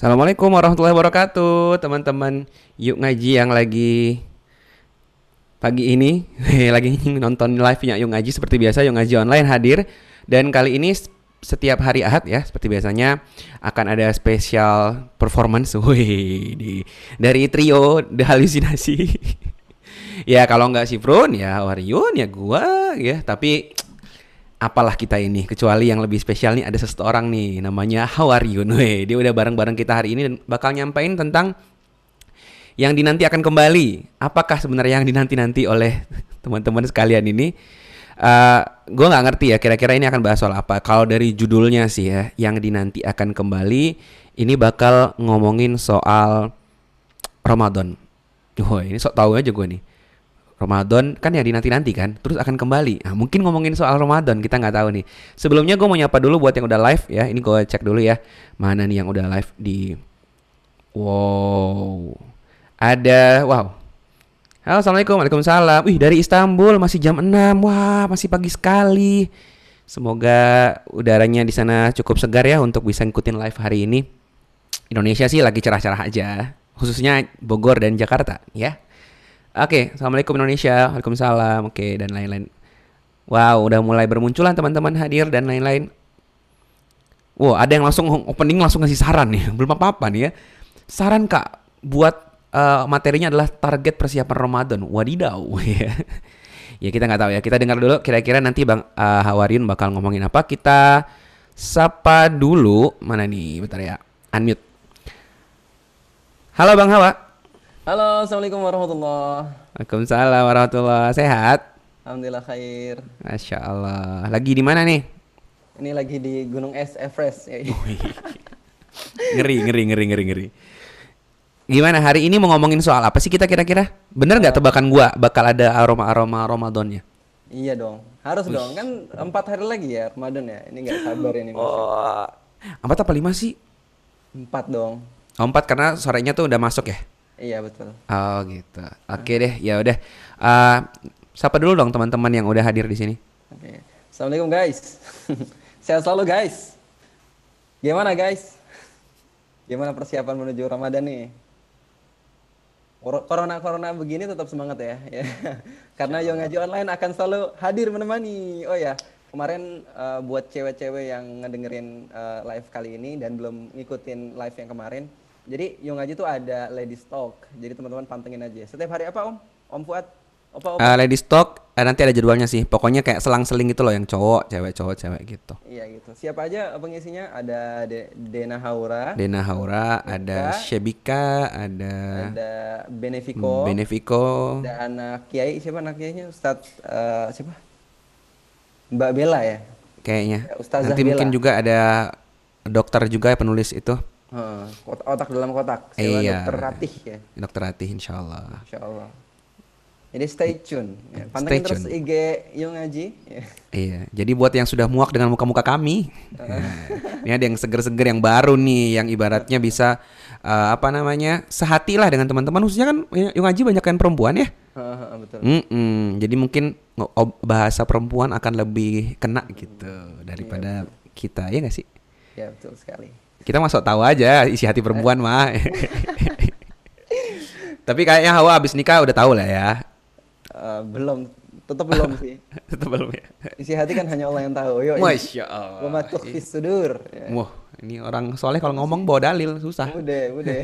Assalamualaikum warahmatullahi wabarakatuh Teman-teman. Yuk Ngaji yang lagi Pagi ini. Lagi nonton live-nya Yuk Ngaji. Seperti biasa Yuk Ngaji online hadir. Dan kali ini setiap hari Ahad ya Seperti biasanya Akan ada spesial performance. Wih, di, Dari trio The Halusinasi Ya kalau nggak si Frun ya Waryun ya gua ya. Tapi apalah kita ini kecuali yang lebih spesial nih ada seseorang nih namanya you? Weh, dia udah bareng-bareng kita hari ini dan bakal nyampein tentang yang dinanti akan kembali. Apakah sebenarnya yang dinanti-nanti oleh teman-teman sekalian ini? Uh, gue nggak ngerti ya kira-kira ini akan bahas soal apa. Kalau dari judulnya sih ya, yang dinanti akan kembali, ini bakal ngomongin soal Ramadan. Wah ini sok tahu aja gue nih. Ramadan kan ya dinanti-nanti kan, terus akan kembali. Nah, mungkin ngomongin soal Ramadan kita nggak tahu nih. Sebelumnya gue mau nyapa dulu buat yang udah live ya. Ini gue cek dulu ya, mana nih yang udah live di. Wow, ada wow. Halo, assalamualaikum, waalaikumsalam. Wih dari Istanbul masih jam 6 Wah masih pagi sekali. Semoga udaranya di sana cukup segar ya untuk bisa ngikutin live hari ini. Indonesia sih lagi cerah-cerah aja, khususnya Bogor dan Jakarta ya. Oke, okay, assalamualaikum Indonesia, waalaikumsalam, oke okay, dan lain-lain. Wow, udah mulai bermunculan teman-teman hadir dan lain-lain. Wow, ada yang langsung opening langsung ngasih saran nih, belum apa-apa nih ya. Saran kak, buat uh, materinya adalah target persiapan Ramadan. Wadidaw, ya. ya kita nggak tahu ya. Kita dengar dulu kira-kira nanti bang uh, Hawariun bakal ngomongin apa. Kita sapa dulu mana nih, bentar ya, unmute. Halo Bang Hawa. Halo, assalamualaikum warahmatullah. Waalaikumsalam warahmatullah. Sehat? Alhamdulillah khair. Masya Allah. Lagi di mana nih? Ini lagi di Gunung Es Everest. ngeri, ngeri, ngeri, ngeri, ngeri. Gimana hari ini mau ngomongin soal apa sih kita kira-kira? Bener nggak uh, tebakan gua bakal ada aroma-aroma Ramadannya? Iya dong, harus Uish. dong. Kan empat hari lagi ya Ramadan ya. Ini nggak sabar ini. Oh, empat apa lima sih? Empat dong. Oh, empat karena sorenya tuh udah masuk ya? Iya betul. Oh gitu. Oke deh, ya udah. Uh, sapa dulu dong teman-teman yang udah hadir di sini. Oke. Assalamualaikum guys. Sehat selalu guys. Gimana guys? Gimana persiapan menuju Ramadan nih? Corona corona begini tetap semangat ya. ya. Karena yang ngaji online akan selalu hadir menemani. Oh ya, kemarin uh, buat cewek-cewek yang ngedengerin uh, live kali ini dan belum ngikutin live yang kemarin, jadi Yung Aji tuh ada lady stock. Jadi teman-teman pantengin aja. Setiap hari apa Om? Om Fuad? Opa, opa. Uh, lady stock uh, nanti ada jadwalnya sih. Pokoknya kayak selang-seling gitu loh yang cowok, cewek, cowok, cewek gitu. Iya gitu. Siapa aja pengisinya? Ada De Dena Haura. Dena Haura, ada Shebika, ada ada Benefico. Benefico. Ada anak kiai siapa anak kiainya? Ustaz uh, siapa? Mbak Bella ya? Kayaknya. Ustazah Nanti Bella. mungkin juga ada dokter juga penulis itu Hmm, otak dalam kotak. Sewa iya. Dokter Ratih ya. Dokter Ratih insya Allah. Insya Allah. Jadi stay tune. Ya, pantengin terus IG Yung Ngaji. Ya. Iya. Jadi buat yang sudah muak dengan muka-muka kami, uh. ya, ini ada yang seger-seger yang baru nih, yang ibaratnya bisa uh, apa namanya sehati lah dengan teman-teman. Khususnya kan Yung Ngaji banyak kan perempuan ya. Uh, betul. Mm -mm. Jadi mungkin bahasa perempuan akan lebih kena gitu daripada iya, kita ya nggak sih? Ya betul sekali. Kita masuk tahu aja isi hati perempuan mah. Tapi kayaknya Hawa abis nikah udah tahu lah ya. Uh, belum, tetap belum sih. tetap belum ya. Isi hati kan hanya Allah yang tahu. Yo, Masya Allah. Wa sudur. Ya. Wah, ini orang soleh kalau ngomong bawa dalil susah. Udah, udah.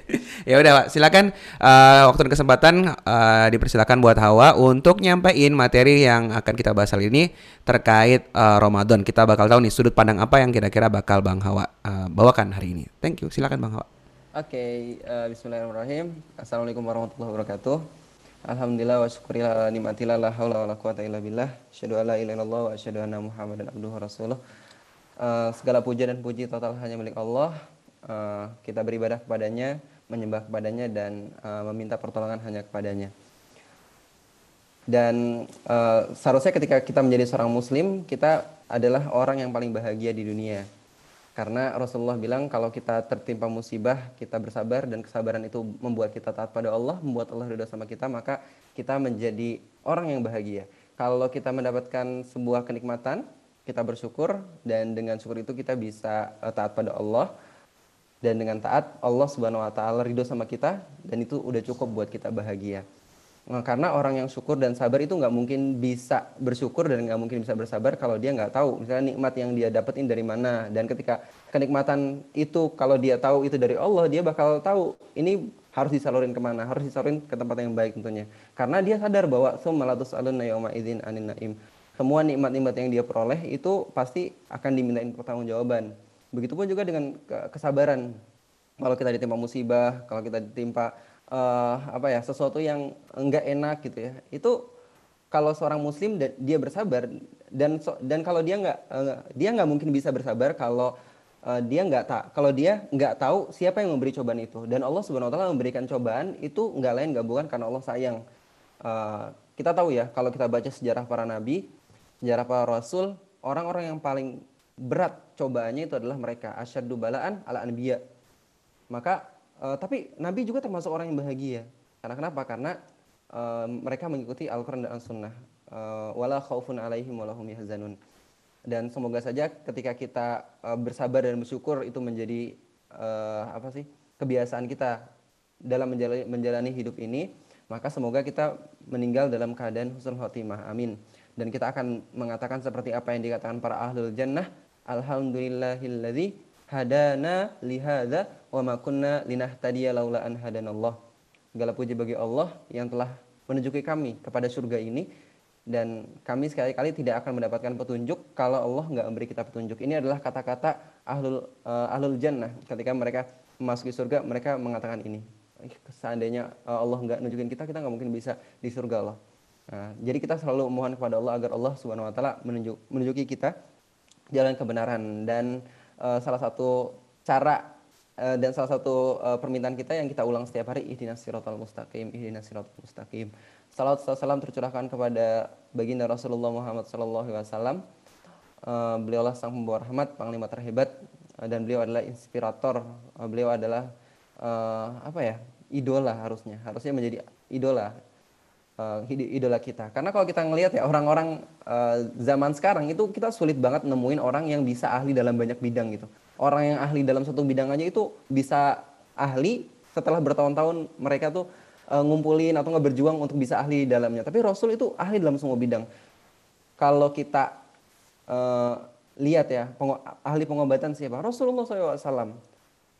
ya udah, Pak. Silakan uh, waktu dan kesempatan uh, dipersilakan buat Hawa untuk nyampein materi yang akan kita bahas kali ini terkait uh, Ramadan. Kita bakal tahu nih sudut pandang apa yang kira-kira bakal Bang Hawa uh, bawakan hari ini. Thank you. Silakan Bang Hawa. Oke, okay, uh, bismillahirrahmanirrahim. Assalamualaikum warahmatullahi wabarakatuh. Alhamdulillah wa syukurillah nikmatillah la haula wa la quwata illa billah. Asyhadu an la ilaha illallah wa asyhadu anna Muhammadan abduhu rasuluh. Uh, segala puja dan puji total hanya milik Allah. Uh, kita beribadah kepadanya, menyembah kepadanya dan uh, meminta pertolongan hanya kepadanya. Dan uh, seharusnya ketika kita menjadi seorang muslim, kita adalah orang yang paling bahagia di dunia. Karena Rasulullah bilang kalau kita tertimpa musibah, kita bersabar dan kesabaran itu membuat kita taat pada Allah, membuat Allah ridho sama kita, maka kita menjadi orang yang bahagia. Kalau kita mendapatkan sebuah kenikmatan, kita bersyukur dan dengan syukur itu kita bisa uh, taat pada Allah. Dan dengan taat Allah Subhanahu wa taala ridho sama kita dan itu udah cukup buat kita bahagia. Nah, karena orang yang syukur dan sabar itu nggak mungkin bisa bersyukur dan nggak mungkin bisa bersabar kalau dia nggak tahu misalnya nikmat yang dia dapetin dari mana. Dan ketika kenikmatan itu kalau dia tahu itu dari Allah dia bakal tahu ini harus disalurin ke mana harus disalurin ke tempat yang baik tentunya. Karena dia sadar bahwa sumalatus alun idzin anin naim semua nikmat-nikmat yang dia peroleh itu pasti akan dimintain pertanggungjawaban. Begitupun juga dengan kesabaran. Kalau kita ditimpa musibah kalau kita ditimpa uh, apa ya sesuatu yang enggak enak gitu ya itu kalau seorang muslim dia bersabar dan dan kalau dia nggak uh, dia nggak mungkin bisa bersabar kalau uh, dia nggak tak kalau dia nggak tahu siapa yang memberi cobaan itu. Dan Allah subhanahu wa taala memberikan cobaan itu nggak lain nggak bukan karena Allah sayang. Uh, kita tahu ya kalau kita baca sejarah para nabi sejarah para rasul orang-orang yang paling berat cobaannya itu adalah mereka asyaddu balaan ala anbiya maka Uh, tapi Nabi juga termasuk orang yang bahagia. Karena kenapa? Karena uh, mereka mengikuti Al-Quran dan As-Sunnah. Uh, wala khaufun alaihim walahum yahzanun. Dan semoga saja ketika kita uh, bersabar dan bersyukur itu menjadi uh, apa sih kebiasaan kita dalam menjalani, menjalani hidup ini, maka semoga kita meninggal dalam keadaan husnul khotimah. Amin. Dan kita akan mengatakan seperti apa yang dikatakan para ahlul jannah, alhamdulillahilladzi hadana lihada wa ma kunna linahtadiya laula an hadanallah. Segala puji bagi Allah yang telah menunjuki kami kepada surga ini dan kami sekali-kali tidak akan mendapatkan petunjuk kalau Allah nggak memberi kita petunjuk. Ini adalah kata-kata ahlul uh, ahlul jannah ketika mereka memasuki surga mereka mengatakan ini. Seandainya uh, Allah nggak nunjukin kita, kita nggak mungkin bisa di surga Allah. Nah, jadi kita selalu mohon kepada Allah agar Allah subhanahu wa taala menunjuk, menunjuki kita jalan kebenaran. Dan uh, salah satu cara uh, dan salah satu uh, permintaan kita yang kita ulang setiap hari ihdinas siratal mustaqim ihdinas siratal mustaqim. Salat salam tercurahkan kepada baginda Rasulullah Muhammad sallallahu alaihi wasallam. Uh, beliaulah sang pembawa rahmat panglima terhebat uh, dan beliau adalah inspirator. Uh, beliau adalah uh, apa ya idola harusnya. Harusnya menjadi idola uh, idola kita. Karena kalau kita ngelihat ya orang-orang uh, zaman sekarang itu kita sulit banget nemuin orang yang bisa ahli dalam banyak bidang gitu. Orang yang ahli dalam satu bidang aja itu bisa ahli setelah bertahun-tahun mereka tuh uh, ngumpulin atau nggak berjuang untuk bisa ahli dalamnya. Tapi Rasul itu ahli dalam semua bidang. Kalau kita uh, lihat ya peng ahli pengobatan siapa? Rasulullah SAW.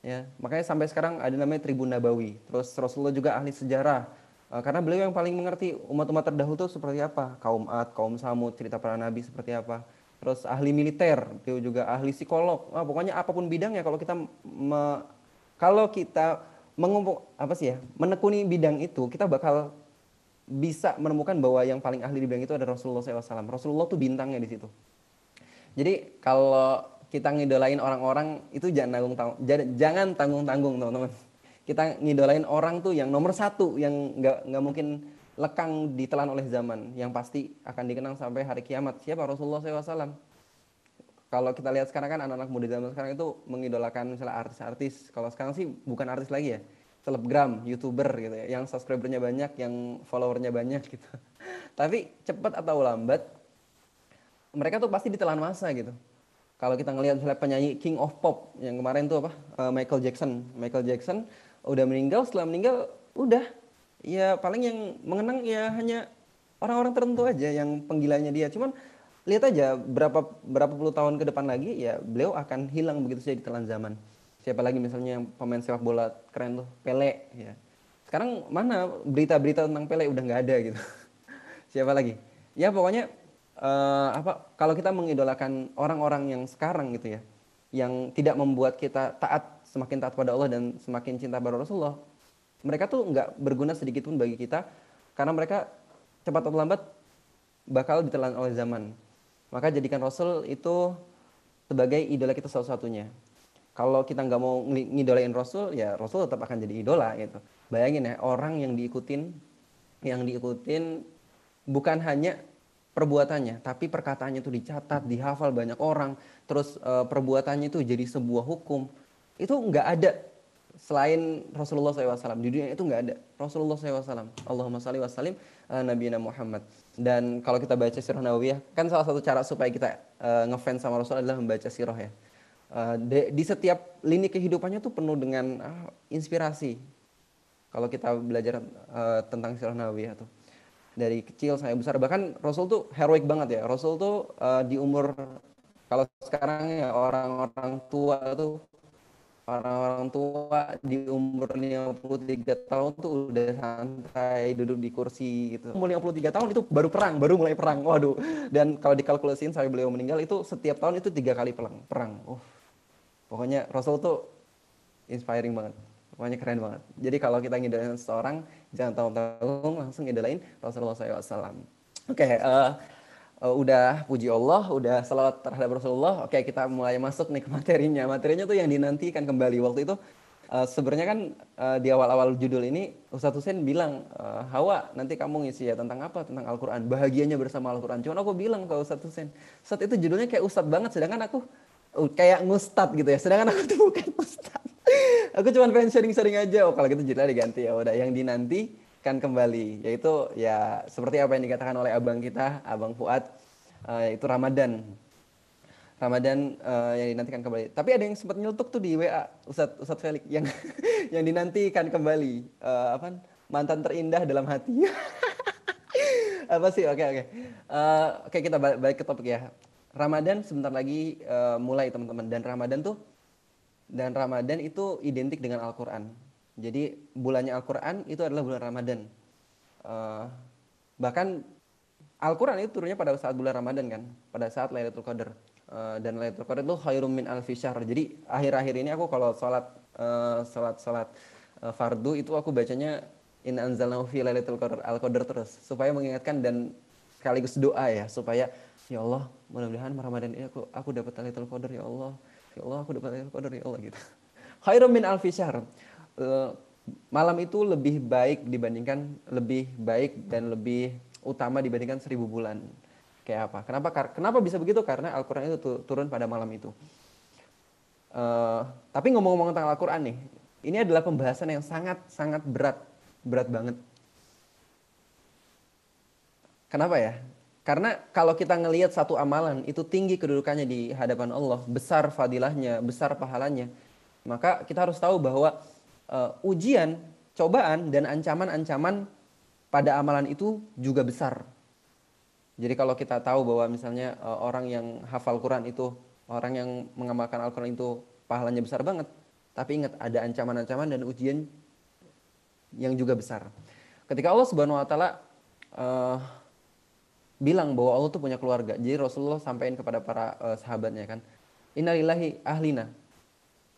Ya, makanya sampai sekarang ada namanya Tribun Nabawi. Terus Rasulullah juga ahli sejarah karena beliau yang paling mengerti umat-umat terdahulu itu seperti apa, kaum Ad, kaum Samud, cerita para nabi seperti apa. Terus ahli militer, beliau juga ahli psikolog. Wah, pokoknya apa pun bidangnya kalau kita me, kalau kita mengumpul apa sih ya, menekuni bidang itu, kita bakal bisa menemukan bahwa yang paling ahli di bidang itu adalah Rasulullah SAW. Rasulullah tuh bintangnya di situ. Jadi kalau kita ngidolain orang-orang itu jangan tanggung tanggung jangan tanggung tanggung teman-teman kita ngidolain orang tuh yang nomor satu yang nggak nggak mungkin lekang ditelan oleh zaman. Yang pasti akan dikenang sampai hari kiamat. Siapa? Rasulullah SAW kalau kita lihat sekarang kan anak-anak muda zaman sekarang itu mengidolakan misalnya artis-artis. Kalau sekarang sih bukan artis lagi ya selebgram youtuber gitu ya. Yang subscribernya banyak yang followernya banyak gitu. Tapi cepat atau lambat mereka tuh pasti ditelan masa gitu. Kalau kita ngelihat misalnya penyanyi King of Pop yang kemarin tuh apa? Uh, Michael Jackson. Michael Jackson udah meninggal setelah meninggal udah. Ya paling yang mengenang ya hanya orang-orang tertentu aja yang penggilanya dia. Cuman lihat aja berapa berapa puluh tahun ke depan lagi ya beliau akan hilang begitu saja di telan zaman. Siapa lagi misalnya yang pemain sepak bola keren tuh? Pele ya. Sekarang mana berita-berita tentang Pele? Udah nggak ada gitu. Siapa lagi? Ya pokoknya uh, apa kalau kita mengidolakan orang-orang yang sekarang gitu ya yang tidak membuat kita taat semakin taat pada Allah dan semakin cinta pada Rasulullah, mereka tuh nggak berguna sedikit pun bagi kita karena mereka cepat atau lambat bakal ditelan oleh zaman. Maka jadikan Rasul itu sebagai idola kita salah satunya. Kalau kita nggak mau ngidolain Rasul, ya Rasul tetap akan jadi idola gitu. Bayangin ya orang yang diikutin, yang diikutin bukan hanya perbuatannya, tapi perkataannya itu dicatat, dihafal banyak orang, terus e, perbuatannya itu jadi sebuah hukum itu nggak ada. Selain Rasulullah SAW di dunia itu nggak ada. Rasulullah SAW Allahumma salli wa salim uh, Nabi Muhammad. Dan kalau kita baca sirah Nawawiyah kan salah satu cara supaya kita uh, ngefans sama Rasul adalah membaca sirah ya. Uh, de, di setiap lini kehidupannya tuh penuh dengan uh, inspirasi. Kalau kita belajar uh, tentang sirah Nabi tuh dari kecil sampai besar. Bahkan Rasul tuh heroik banget ya. Rasul tuh uh, di umur kalau sekarang ya orang-orang tua tuh orang-orang tua di umur 53 tahun tuh udah santai duduk di kursi gitu. Umur 53 tahun itu baru perang, baru mulai perang. Waduh. Dan kalau dikalkulasiin sampai beliau meninggal itu setiap tahun itu tiga kali perang. Perang. Uh. Pokoknya Rasul tuh inspiring banget. Pokoknya keren banget. Jadi kalau kita ngidolain seseorang, jangan tahu-tahu langsung ngidolain Rasulullah SAW. Oke, okay, uh, eh, uh, udah puji Allah, udah salawat terhadap Rasulullah. Oke, kita mulai masuk nih ke materinya. Materinya tuh yang dinantikan kembali. Waktu itu uh, sebenarnya kan uh, di awal-awal judul ini Ustadz Hussein bilang, uh, Hawa nanti kamu ngisi ya tentang apa? Tentang Al-Quran. Bahagianya bersama Al-Quran. Cuman aku bilang ke Ustadz Hussein, Ustadz itu judulnya kayak Ustadz banget. Sedangkan aku uh, kayak ngustad gitu ya. Sedangkan aku tuh bukan Ustadz. aku cuma pengen sharing-sharing aja. Oh kalau gitu judulnya diganti ya. Udah yang dinanti akan kembali yaitu ya seperti apa yang dikatakan oleh abang kita abang Fuad uh, itu Ramadan. Ramadan uh, yang dinantikan kembali. Tapi ada yang sempat nyeletuk tuh di WA Ustadz Ustadz Felix yang yang dinantikan kembali. Uh, apa mantan terindah dalam hati. Apa sih? Oke oke. Oke kita balik, balik ke topik ya. Ramadan sebentar lagi uh, mulai teman-teman. Dan Ramadan tuh dan Ramadan itu identik dengan Al-Quran jadi bulannya Al-Quran itu adalah bulan Ramadan. Uh, bahkan Al-Quran itu turunnya pada saat bulan Ramadan kan, pada saat Lailatul Qadar. Uh, dan Lailatul Qadar itu khairum min alfi syahr. Jadi akhir-akhir ini aku kalau sholat uh, sholat sholat uh, fardu itu aku bacanya in anzalnahu fi Lailatul Qadar al-Qadar terus supaya mengingatkan dan sekaligus doa ya supaya ya Allah mudah-mudahan Ramadan ini aku aku dapat Lailatul Qadar ya Allah. Ya Allah aku dapat Lailatul Qadar ya Allah gitu. Khairum min alfi syahr. Eh, malam itu lebih baik dibandingkan lebih baik dan lebih utama dibandingkan seribu bulan. Kayak apa? Kenapa? Kenapa bisa begitu? Karena Al-Quran itu turun pada malam itu. Uh, tapi ngomong-ngomong tentang Al-Quran nih, ini adalah pembahasan yang sangat-sangat berat, berat banget. Kenapa ya? Karena kalau kita ngelihat satu amalan itu tinggi kedudukannya di hadapan Allah, besar fadilahnya, besar pahalanya, maka kita harus tahu bahwa uh, ujian, cobaan dan ancaman-ancaman pada amalan itu juga besar. Jadi kalau kita tahu bahwa misalnya uh, orang yang hafal Quran itu, orang yang mengamalkan Al-Quran itu pahalanya besar banget. Tapi ingat ada ancaman-ancaman dan ujian yang juga besar. Ketika Allah Subhanahu wa taala uh, bilang bahwa Allah tuh punya keluarga. Jadi Rasulullah sampaikan kepada para uh, sahabatnya kan, "Innalillahi ahlina."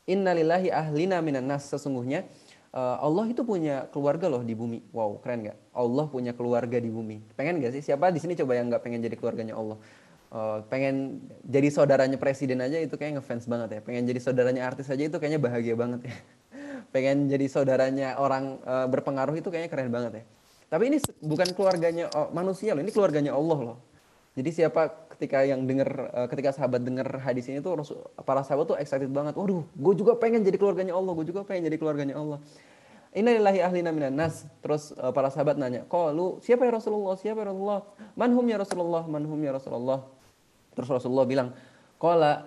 Innalillahi ahlina minan nas sesungguhnya uh, Allah itu punya keluarga loh di bumi. Wow, keren nggak? Allah punya keluarga di bumi. Pengen nggak sih? Siapa di sini coba yang nggak pengen jadi keluarganya Allah? Uh, pengen jadi saudaranya presiden aja itu kayak ngefans banget ya. Pengen jadi saudaranya artis aja itu kayaknya bahagia banget ya. pengen jadi saudaranya orang uh, berpengaruh itu kayaknya keren banget ya. Tapi ini bukan keluarganya oh, manusia loh, ini keluarganya Allah loh. Jadi siapa ketika yang dengar uh, ketika sahabat dengar hadis ini tuh para sahabat tuh excited banget. Waduh, gue juga pengen jadi keluarganya Allah, gue juga pengen jadi keluarganya Allah. Innalillahi ahlina minan nas. Terus uh, para sahabat nanya, lu siapa ya Rasulullah? Siapa ya Rasulullah? Manhum ya Rasulullah? Manhum ya Rasulullah?" Terus Rasulullah bilang, "Qala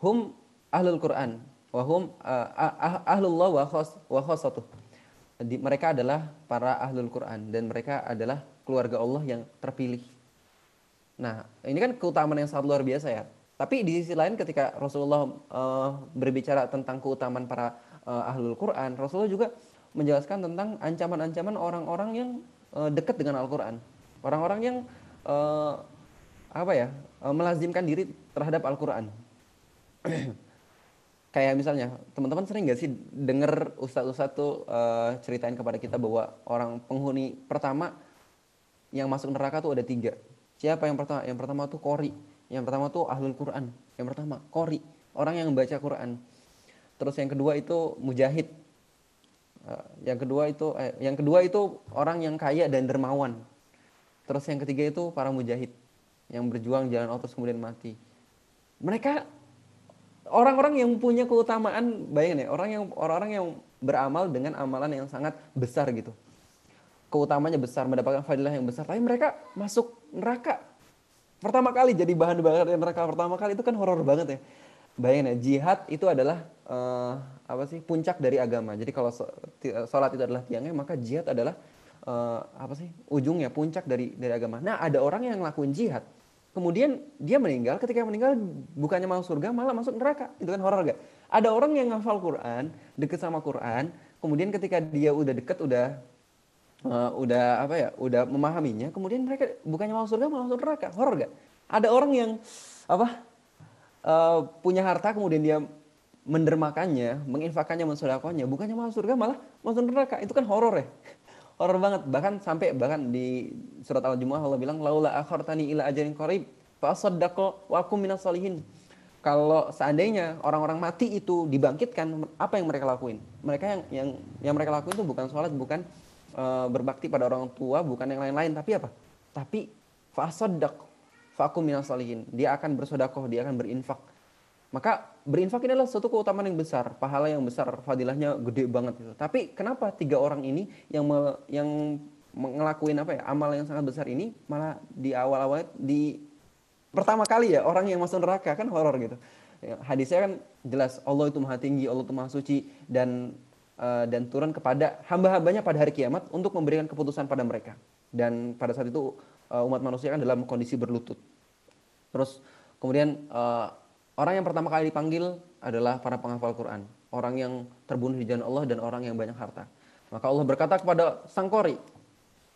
hum ahlul Quran wa hum uh, ahlullah wa khas wa khasatuh." Mereka adalah para ahlul Quran dan mereka adalah keluarga Allah yang terpilih. Nah, ini kan keutamaan yang sangat luar biasa ya. Tapi di sisi lain ketika Rasulullah uh, berbicara tentang keutamaan para uh, ahlul Quran, Rasulullah juga menjelaskan tentang ancaman-ancaman orang-orang yang uh, dekat dengan Al-Quran. Orang-orang yang uh, apa ya uh, melazimkan diri terhadap Al-Quran. Kayak misalnya, teman-teman sering nggak sih dengar ustadz-ustadz tuh uh, ceritain kepada kita bahwa orang penghuni pertama yang masuk neraka tuh ada tiga Siapa yang pertama? Yang pertama tuh kori. Yang pertama tuh ahlul Quran. Yang pertama kori, orang yang baca Quran. Terus yang kedua itu mujahid. Eh, yang kedua itu eh, yang kedua itu orang yang kaya dan dermawan. Terus yang ketiga itu para mujahid yang berjuang jalan Allah kemudian mati. Mereka orang-orang yang punya keutamaan, bayangin ya, orang yang orang-orang yang beramal dengan amalan yang sangat besar gitu keutamanya besar, mendapatkan fadilah yang besar, tapi mereka masuk neraka. Pertama kali jadi bahan bakar neraka pertama kali itu kan horor banget ya. bayangin ya jihad itu adalah uh, apa sih puncak dari agama. Jadi kalau sholat itu adalah tiangnya, maka jihad adalah uh, apa sih ujungnya puncak dari dari agama. Nah ada orang yang ngelakuin jihad, kemudian dia meninggal. Ketika meninggal bukannya masuk surga, malah masuk neraka. Itu kan horor gak? Ada orang yang ngafal Quran, deket sama Quran, kemudian ketika dia udah deket, udah uh, udah apa ya, udah memahaminya, kemudian mereka bukannya masuk surga, malah masuk neraka. Horor gak? Ada orang yang apa uh, punya harta kemudian dia mendermakannya, menginfakannya, mensodakohnya, bukannya masuk surga malah masuk neraka. Itu kan horor ya. Horor banget. Bahkan sampai bahkan di surat Al-Jumu'ah Allah bilang laula akhartani ila ajalin qarib fa wa akum minas salihin. Kalau seandainya orang-orang mati itu dibangkitkan, apa yang mereka lakuin? Mereka yang yang yang mereka lakuin itu bukan sholat, bukan uh, berbakti pada orang tua, bukan yang lain-lain, tapi apa? Tapi fasaddaq fakum salihin. Dia akan bersodakoh, dia akan berinfak maka berinfak ini adalah suatu keutamaan yang besar, pahala yang besar, fadilahnya gede banget itu. Tapi kenapa tiga orang ini yang me, yang ngelakuin apa ya amal yang sangat besar ini malah di awal-awal di pertama kali ya orang yang masuk neraka kan horor gitu. Ya, hadisnya kan jelas Allah itu maha tinggi, Allah itu maha suci dan dan turun kepada hamba-hambanya pada hari kiamat untuk memberikan keputusan pada mereka. Dan pada saat itu uh, umat manusia kan dalam kondisi berlutut. Terus kemudian uh, Orang yang pertama kali dipanggil adalah para penghafal Quran. Orang yang terbunuh di jalan Allah dan orang yang banyak harta. Maka Allah berkata kepada sang kori,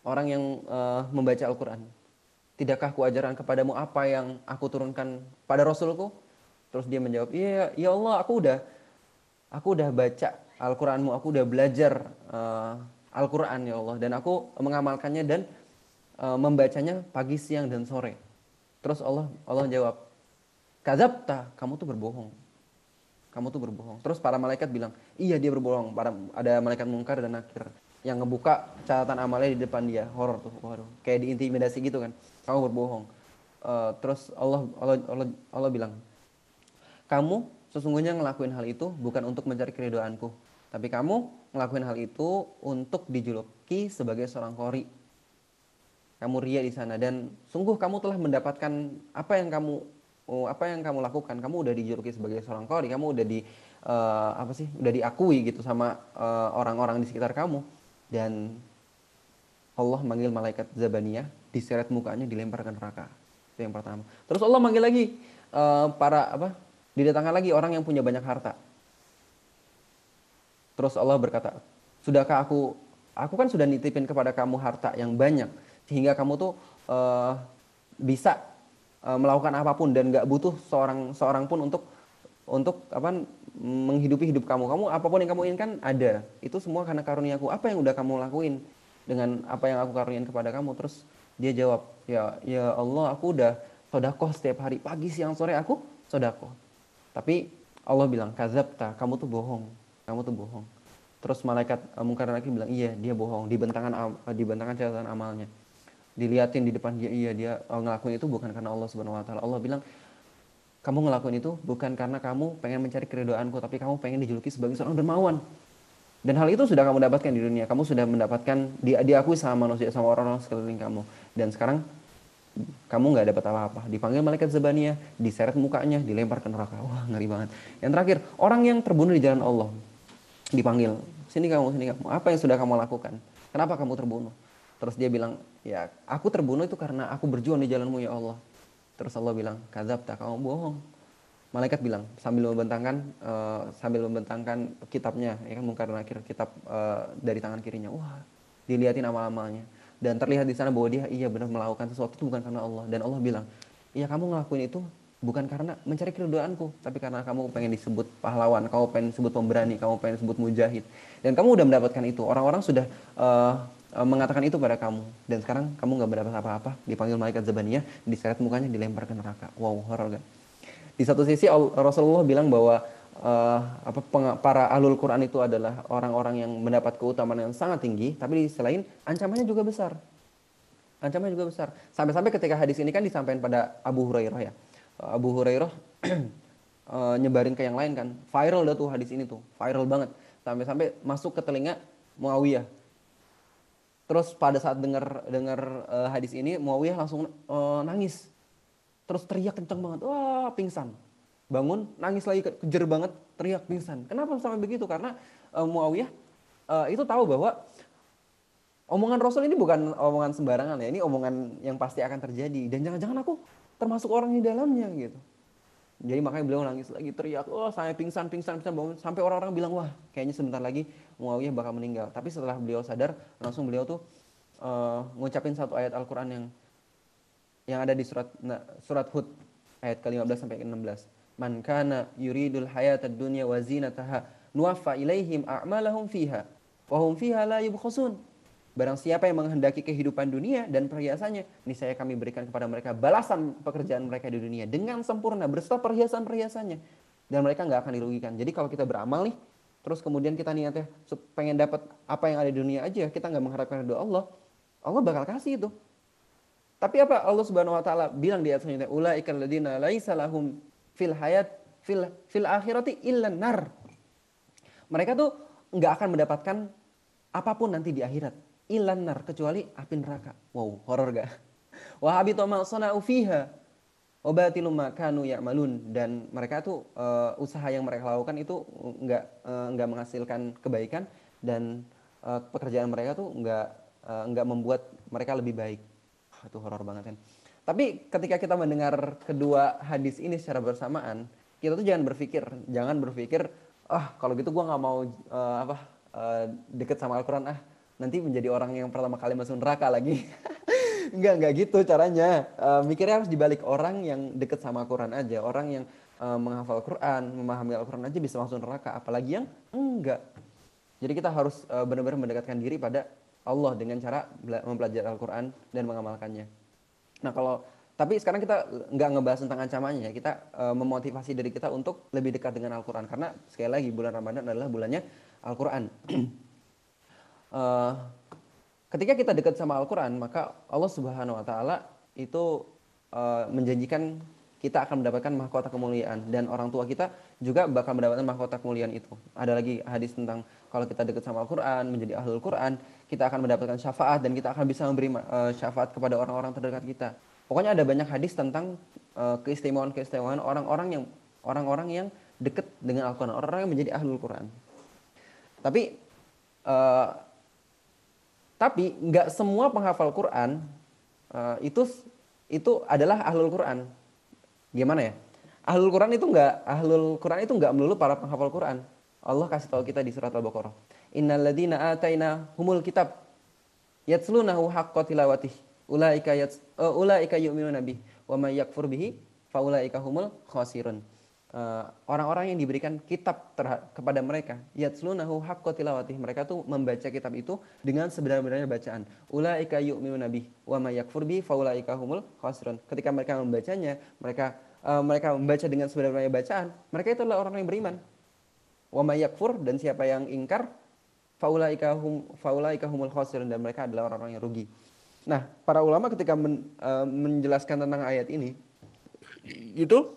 orang yang membaca Al-Quran. Tidakkah kuajaran kepadamu apa yang aku turunkan pada Rasulku? Terus dia menjawab, iya ya Allah aku udah aku udah baca Al-Quranmu, aku udah belajar uh, Al-Quran ya Allah. Dan aku mengamalkannya dan uh, membacanya pagi, siang, dan sore. Terus Allah Allah jawab, Kazabta, kamu tuh berbohong. Kamu tuh berbohong. Terus para malaikat bilang, iya dia berbohong. Para, ada malaikat mungkar dan nakir yang ngebuka catatan amalnya di depan dia. Horor tuh, waduh. Kayak diintimidasi gitu kan. Kamu berbohong. Uh, terus Allah, Allah Allah Allah bilang, kamu sesungguhnya ngelakuin hal itu bukan untuk mencari keridoanku, tapi kamu ngelakuin hal itu untuk dijuluki sebagai seorang kori. Kamu ria di sana dan sungguh kamu telah mendapatkan apa yang kamu oh, apa yang kamu lakukan. Kamu udah dijuluki sebagai seorang kori kamu udah di uh, apa sih udah diakui gitu sama eh, orang-orang uh, di sekitar kamu. Dan Allah manggil malaikat Zabaniyah diseret mukanya dilemparkan neraka. Itu yang pertama. Terus Allah manggil lagi uh, para apa didatangkan lagi orang yang punya banyak harta terus Allah berkata sudahkah aku aku kan sudah nitipin kepada kamu harta yang banyak sehingga kamu tuh uh, bisa uh, melakukan apa pun dan nggak butuh seorang seorang pun untuk untuk apa menghidupi hidup kamu. Kamu apa pun yang kamu inginkan ada. Itu semua karena karuniaku. Apa yang udah kamu lakuin dengan apa yang aku karuniain kepada kamu? Terus dia jawab, ya ya Allah, aku udah sodakoh setiap hari pagi siang sore aku sodakoh. Tapi Allah bilang, kazabta, kamu tuh bohong. Kamu tuh bohong. Terus malaikat uh, mungkar lagi bilang, iya dia bohong. Dibentangan dibentangan catatan amalnya diliatin di depan dia iya dia oh, ngelakuin itu bukan karena Allah Subhanahu wa taala. Allah bilang kamu ngelakuin itu bukan karena kamu pengen mencari keridoanku tapi kamu pengen dijuluki sebagai seorang dermawan. Dan hal itu sudah kamu dapatkan di dunia. Kamu sudah mendapatkan dia diakui sama manusia sama orang-orang sekeliling kamu. Dan sekarang kamu nggak dapat apa-apa. Dipanggil malaikat Zabania, diseret mukanya, dilempar ke neraka. Wah, ngeri banget. Yang terakhir, orang yang terbunuh di jalan Allah dipanggil, "Sini kamu, sini kamu. Apa yang sudah kamu lakukan? Kenapa kamu terbunuh?" Terus dia bilang, ya aku terbunuh itu karena aku berjuang di jalanmu ya Allah. Terus Allah bilang, kazab tak kamu bohong. Malaikat bilang sambil membentangkan uh, sambil membentangkan kitabnya, ya kan mungkar nakir kitab uh, dari tangan kirinya. Wah, dilihatin amal-amalnya dan terlihat di sana bahwa dia iya benar melakukan sesuatu itu bukan karena Allah dan Allah bilang, "Iya kamu ngelakuin itu bukan karena mencari keridoanku, tapi karena kamu pengen disebut pahlawan, kamu pengen disebut pemberani, kamu pengen disebut mujahid. Dan kamu udah mendapatkan itu. Orang-orang sudah uh, mengatakan itu pada kamu. Dan sekarang kamu nggak mendapat apa-apa. Dipanggil malaikat Zabaniyah, diseret mukanya, dilempar ke neraka. Wow, horor kan? Di satu sisi Rasulullah bilang bahwa uh, apa para ahlul Quran itu adalah orang-orang yang mendapat keutamaan yang sangat tinggi, tapi di sisi lain ancamannya juga besar. Ancamannya juga besar. Sampai-sampai ketika hadis ini kan disampaikan pada Abu Hurairah ya Abu Hurairah uh, nyebarin ke yang lain kan. Viral dah tuh hadis ini tuh, viral banget. Sampai-sampai masuk ke telinga Muawiyah. Terus pada saat dengar dengar uh, hadis ini Muawiyah langsung uh, nangis. Terus teriak kenceng banget, wah pingsan. Bangun nangis lagi kejer banget teriak pingsan. Kenapa sampai begitu? Karena uh, Muawiyah uh, itu tahu bahwa omongan Rasul ini bukan omongan sembarangan ya ini omongan yang pasti akan terjadi. Dan jangan-jangan aku termasuk orang di dalamnya gitu. Jadi makanya beliau nangis lagi teriak oh saya pingsan pingsan pingsan bangun. Sampai orang-orang bilang wah kayaknya sebentar lagi Muawiyah bakal meninggal. Tapi setelah beliau sadar langsung beliau tuh uh, ngucapin satu ayat Al-Quran yang yang ada di surat nah, surat Hud ayat ke-15 sampai ke-16 Man kana yuridul hayatad dunya wa zinataha nuwaffa ilaihim a'malahum fiha wa hum fiha la yubkhasun. Barang siapa yang menghendaki kehidupan dunia dan perhiasannya, saya kami berikan kepada mereka balasan pekerjaan mereka di dunia dengan sempurna beserta perhiasan-perhiasannya dan mereka nggak akan dirugikan. Jadi kalau kita beramal nih, terus kemudian kita niatnya pengen dapat apa yang ada di dunia aja, kita nggak mengharapkan doa Allah, Allah bakal kasih itu. Tapi apa Allah Subhanahu wa taala bilang di ayat selanjutnya, ulaikal ladzina laisa lahum fil hayat fil fil akhirati illan nar. Mereka tuh nggak akan mendapatkan apa pun nanti di akhirat. Illan kecuali api neraka. Wow, horor gak? Wahabi ma sana'u fiha obatilum makanu ya'malun dan mereka tuh uh, usaha yang mereka lakukan itu nggak uh, menghasilkan kebaikan dan uh, pekerjaan mereka tuh nggak uh, nggak membuat mereka lebih baik. Itu horor banget kan. Tapi ketika kita mendengar kedua hadis ini secara bersamaan, kita tuh jangan berpikir, jangan berpikir, ah kalau gitu gue nggak mau uh, apa uh, deket sama Al-Quran ah nanti menjadi orang yang pertama kali masuk neraka lagi. enggak enggak gitu caranya. Uh, mikirnya harus dibalik orang yang deket sama Al-Quran aja, orang yang uh, menghafal Quran, memahami Al-Quran aja bisa masuk neraka, apalagi yang enggak. Jadi kita harus uh, benar-benar mendekatkan diri pada Allah dengan cara mempelajari Al-Quran dan mengamalkannya. Nah kalau tapi sekarang kita nggak ngebahas tentang ancamannya, kita uh, memotivasi diri kita untuk lebih dekat dengan Al-Quran karena sekali lagi bulan Ramadan adalah bulannya Al-Quran. uh, ketika kita dekat sama Al-Quran, maka Allah Subhanahu Wa Taala itu uh, menjanjikan kita akan mendapatkan mahkota kemuliaan dan orang tua kita juga bakal mendapatkan mahkota kemuliaan itu. Ada lagi hadis tentang kalau kita dekat sama Al-Qur'an, menjadi ahlul Qur'an, kita akan mendapatkan syafaat dan kita akan bisa memberi uh, syafaat kepada orang-orang terdekat kita. Pokoknya ada banyak hadis tentang uh, keistimewaan-keistimewaan orang-orang yang orang-orang yang dekat dengan Al-Qur'an, orang-orang yang menjadi ahlul Qur'an. Tapi uh, tapi nggak semua penghafal Quran uh, itu itu adalah ahlul Quran Gimana ya? Ahlul Quran itu enggak ahlul Quran itu enggak melulu para penghafal Quran. Allah kasih tahu kita di surat Al-Baqarah. Innalladzina ataina humul kitab yatslunahu haqqa tilawatih. Ulaika yats uh, ulaika yu'minuna bih wa may yakfur bihi faulaika humul khasirun. Uh, orang-orang yang diberikan kitab kepada mereka yatslunahu haqqa tilawatih mereka tuh membaca kitab itu dengan sebenar-benarnya bacaan ulaika yu'minuna bih wa may yakfur bihi faulaika humul khasirun ketika mereka membacanya mereka uh, mereka membaca dengan sebenarnya bacaan, mereka itu adalah orang yang beriman. Wa may yakfur dan siapa yang ingkar faulaika hum faulaika humul khasirun dan mereka adalah orang-orang yang rugi. Nah, para ulama ketika men, uh, menjelaskan tentang ayat ini itu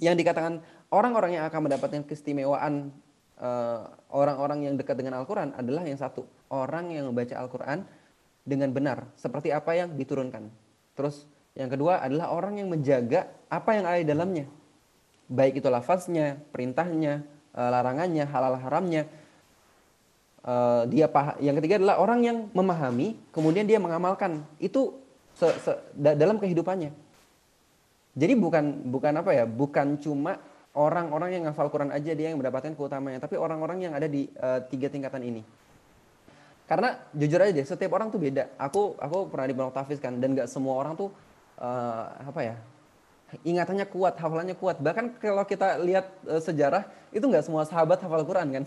yang dikatakan orang-orang yang akan mendapatkan keistimewaan eh, orang-orang uh, yang dekat dengan Al-Quran adalah yang satu orang yang membaca Al-Quran dengan benar seperti apa yang diturunkan. Terus yang kedua adalah orang yang menjaga apa yang ada di dalamnya. Baik itu lafaznya, perintahnya, eh, larangannya, halal haramnya. Eh, dia pah yang ketiga adalah orang yang memahami, kemudian dia mengamalkan itu se -se dalam kehidupannya. Jadi bukan bukan apa ya, bukan cuma orang-orang yang ngafal Quran aja dia yang mendapatkan keutamanya, tapi orang-orang yang ada di uh, tiga tingkatan ini. Karena jujur aja deh, setiap orang tuh beda. Aku aku pernah di Pondok Tafis kan, dan gak semua orang tuh uh, apa ya ingatannya kuat, hafalannya kuat. Bahkan kalau kita lihat uh, sejarah itu nggak semua sahabat hafal Quran kan.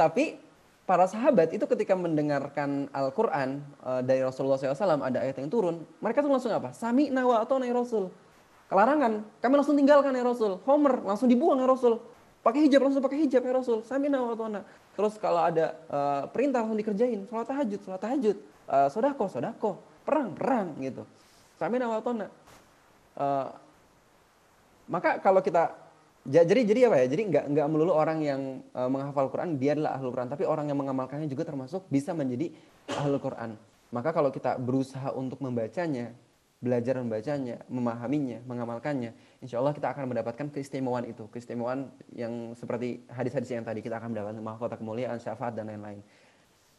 Tapi para sahabat itu ketika mendengarkan Al-Quran uh, dari Rasulullah SAW ada ayat yang turun, mereka tuh langsung apa? Sami nawa atau naik Rasul. Kelarangan, kami langsung tinggalkan ya Rasul. Homer langsung dibuang ya Rasul. Pakai hijab langsung pakai hijab ya Rasul. Sami nawa atau Terus kalau ada uh, perintah langsung dikerjain. Sholat tahajud, sholat tahajud. Uh, sodako, sodako. Perang, perang gitu. Sami wa tona. Uh, maka kalau kita jadi jadi apa ya? Jadi nggak nggak melulu orang yang uh, menghafal Quran dia adalah ahlul Quran, tapi orang yang mengamalkannya juga termasuk bisa menjadi ahlul Quran. Maka kalau kita berusaha untuk membacanya belajar membacanya, memahaminya, mengamalkannya, insya Allah kita akan mendapatkan keistimewaan itu, keistimewaan yang seperti hadis-hadis yang tadi kita akan mendapatkan mahkota kemuliaan, syafaat dan lain-lain.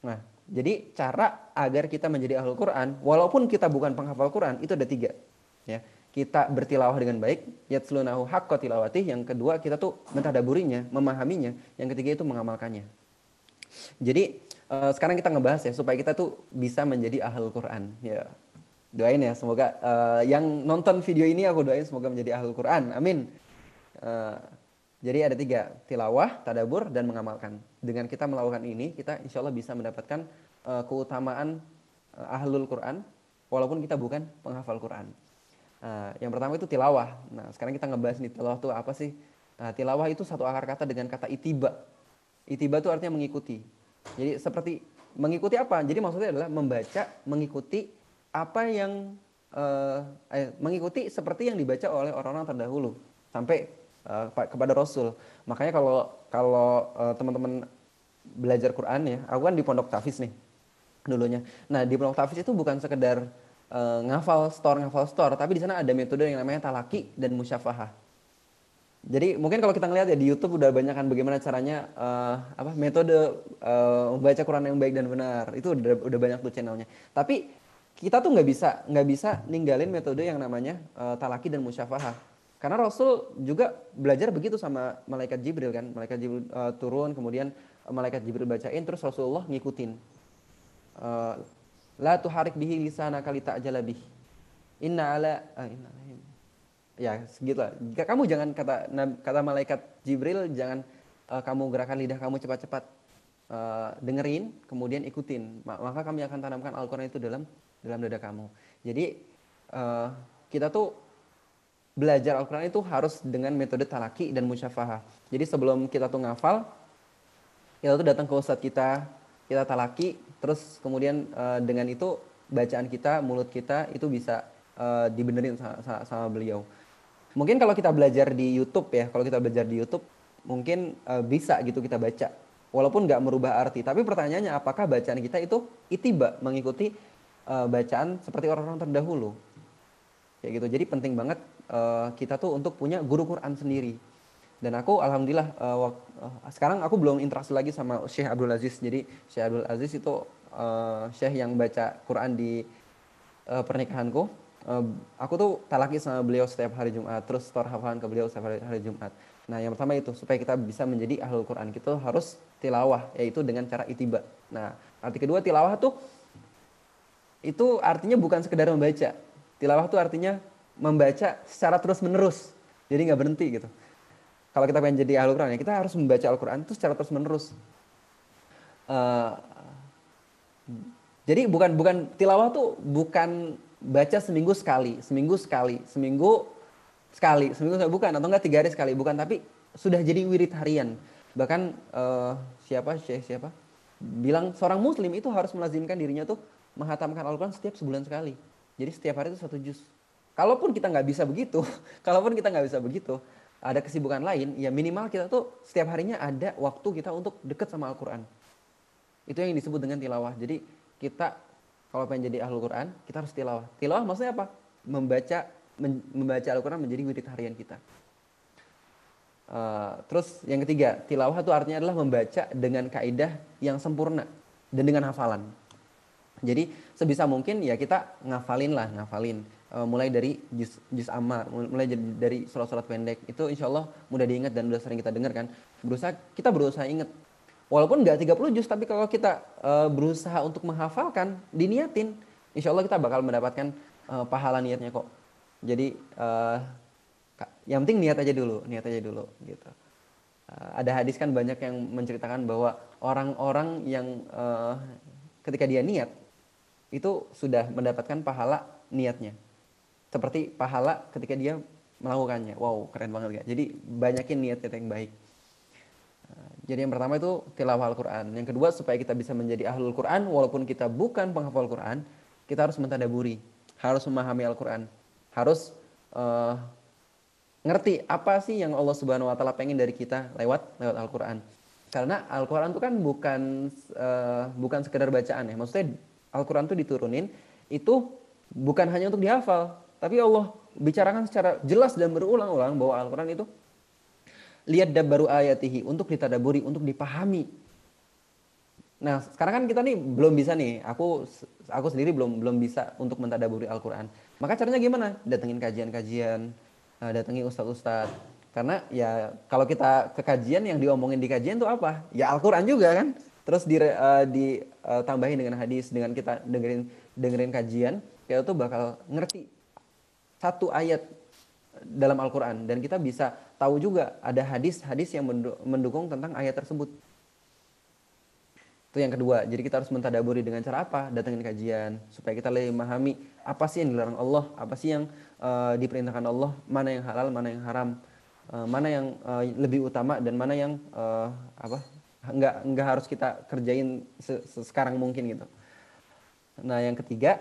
Nah, jadi cara agar kita menjadi ahlul Quran, walaupun kita bukan penghafal Quran, itu ada tiga. Ya, kita bertilawah dengan baik, yatslunahu haqqa tilawatih. Yang kedua, kita tuh mentadaburinya, memahaminya. Yang ketiga itu mengamalkannya. Jadi uh, sekarang kita ngebahas ya supaya kita tuh bisa menjadi ahlul Quran. Ya, doain ya semoga uh, yang nonton video ini aku doain semoga menjadi ahlul Quran amin uh, jadi ada tiga tilawah tadabur dan mengamalkan dengan kita melakukan ini kita insya Allah bisa mendapatkan uh, keutamaan uh, ahlul Quran walaupun kita bukan penghafal Quran uh, yang pertama itu tilawah. Nah sekarang kita ngebahas nih tilawah itu apa sih? Nah, tilawah itu satu akar kata dengan kata itiba. Itiba itu artinya mengikuti. Jadi seperti mengikuti apa? Jadi maksudnya adalah membaca mengikuti apa yang uh, eh, mengikuti seperti yang dibaca oleh orang-orang terdahulu. Sampai uh, kepada Rasul. Makanya kalau kalau uh, teman-teman belajar Quran ya, aku kan di Pondok Tafis nih dulunya. Nah di Pondok Tafis itu bukan sekedar uh, ngafal store ngafal store, tapi di sana ada metode yang namanya talaki dan musyafahah. Jadi mungkin kalau kita ngelihat ya di YouTube udah banyak kan bagaimana caranya uh, apa metode uh, membaca Quran yang baik dan benar. Itu udah udah banyak tuh channelnya. Tapi kita tuh nggak bisa nggak bisa ninggalin metode yang namanya uh, talaki dan musyafahah karena Rasul juga belajar begitu sama malaikat Jibril kan malaikat Jibril uh, turun kemudian malaikat Jibril bacain terus Rasulullah ngikutin uh, la tuharik bihi lisana kali tak jalabih inna ala uh, inna ya segitu lah kamu jangan kata kata malaikat Jibril jangan uh, kamu gerakan lidah kamu cepat-cepat. Uh, dengerin kemudian ikutin. Maka kami akan tanamkan Al-Quran itu dalam dalam dada kamu. Jadi uh, kita tuh belajar Al-Quran itu harus dengan metode talaki dan musyafahah. Jadi sebelum kita tuh ngafal, kita tuh datang ke ustadz kita, kita talaki, terus kemudian uh, dengan itu bacaan kita, mulut kita itu bisa uh, dibenerin sama, sama, beliau. Mungkin kalau kita belajar di YouTube ya, kalau kita belajar di YouTube mungkin uh, bisa gitu kita baca. Walaupun nggak merubah arti, tapi pertanyaannya apakah bacaan kita itu itiba mengikuti uh, bacaan seperti orang-orang terdahulu. Kayak gitu. Jadi penting banget uh, kita tuh untuk punya guru Quran sendiri. Dan aku alhamdulillah uh, uh, sekarang aku belum interaksi lagi sama Syekh Abdul Aziz. Jadi Syekh Abdul Aziz itu uh, Syekh yang baca Quran di uh, pernikahanku. Uh, aku tuh talaki sama beliau setiap hari Jumat, terus store hafalan ke beliau setiap hari, hari Jumat. Nah, yang pertama itu supaya kita bisa menjadi ahlul Quran, kita harus tilawah, yaitu dengan cara itiba. Nah, arti kedua tilawah tuh itu artinya bukan sekedar membaca. Tilawah itu artinya membaca secara terus menerus. Jadi nggak berhenti gitu. Kalau kita pengen jadi ahli Quran ya kita harus membaca Al-Quran itu secara terus menerus. Uh, jadi bukan bukan tilawah tuh bukan baca seminggu sekali, seminggu sekali, seminggu sekali, seminggu sekali bukan atau enggak tiga hari sekali bukan tapi sudah jadi wirid harian. Bahkan uh, siapa Syekh siapa bilang seorang muslim itu harus melazimkan dirinya tuh menghatamkan Al-Quran setiap sebulan sekali. Jadi setiap hari itu satu juz. Kalaupun kita nggak bisa begitu, kalaupun kita nggak bisa begitu, ada kesibukan lain, ya minimal kita tuh setiap harinya ada waktu kita untuk dekat sama Al-Quran. Itu yang disebut dengan tilawah. Jadi kita kalau pengen jadi ahlu Quran, kita harus tilawah. Tilawah maksudnya apa? Membaca men, membaca Al-Quran menjadi wirid harian kita. Uh, terus yang ketiga, tilawah itu artinya adalah membaca dengan kaidah yang sempurna dan dengan hafalan. Jadi sebisa mungkin ya kita ngafalin lah, ngafalin. Uh, mulai dari juz, juz amma, mulai dari surat-surat pendek. Itu insya Allah mudah diingat dan udah sering kita dengar kan. Berusaha, kita berusaha ingat. Walaupun nggak 30 juz, tapi kalau kita uh, berusaha untuk menghafalkan, diniatin, insya Allah kita bakal mendapatkan uh, pahala niatnya kok. Jadi uh, yang penting niat aja dulu, niat aja dulu gitu. Ada hadis kan banyak yang menceritakan bahwa orang-orang yang uh, ketika dia niat itu sudah mendapatkan pahala niatnya. Seperti pahala ketika dia melakukannya. Wow, keren banget ya. Jadi banyakin niatnya yang baik. Nah, jadi yang pertama itu tilawah Al-Quran. Yang kedua supaya kita bisa menjadi ahlul Quran walaupun kita bukan penghafal Quran, kita harus mentadaburi, harus memahami Al-Quran, harus uh, ngerti apa sih yang Allah Subhanahu Wa Taala pengen dari kita lewat lewat Al-Quran. Karena Al-Quran itu kan bukan uh, bukan sekedar bacaan ya, maksudnya Al-Quran itu diturunin itu bukan hanya untuk dihafal, tapi Allah bicarakan secara jelas dan berulang-ulang bahwa Al-Quran itu lihat baru ayatihi untuk ditadaburi, untuk dipahami. Nah, sekarang kan kita nih belum bisa nih. Aku aku sendiri belum belum bisa untuk mentadaburi Al-Qur'an. Maka caranya gimana? Datengin kajian-kajian, uh, datangi ustadz-ustadz. Karena ya kalau kita ke kajian yang diomongin di kajian itu apa? Ya Al-Qur'an juga kan. Terus di uh, ditambahin uh, dengan hadis, dengan kita dengerin dengerin kajian, kita tuh bakal ngerti satu ayat dalam Al-Qur'an dan kita bisa tahu juga ada hadis-hadis yang mendukung tentang ayat tersebut. Itu yang kedua. Jadi kita harus mentadaburi dengan cara apa? Datangin kajian supaya kita lebih memahami apa sih yang dilarang Allah, apa sih yang uh, diperintahkan Allah, mana yang halal, mana yang haram, uh, mana yang uh, lebih utama dan mana yang uh, apa? Enggak enggak harus kita kerjain -se sekarang mungkin gitu. Nah, yang ketiga,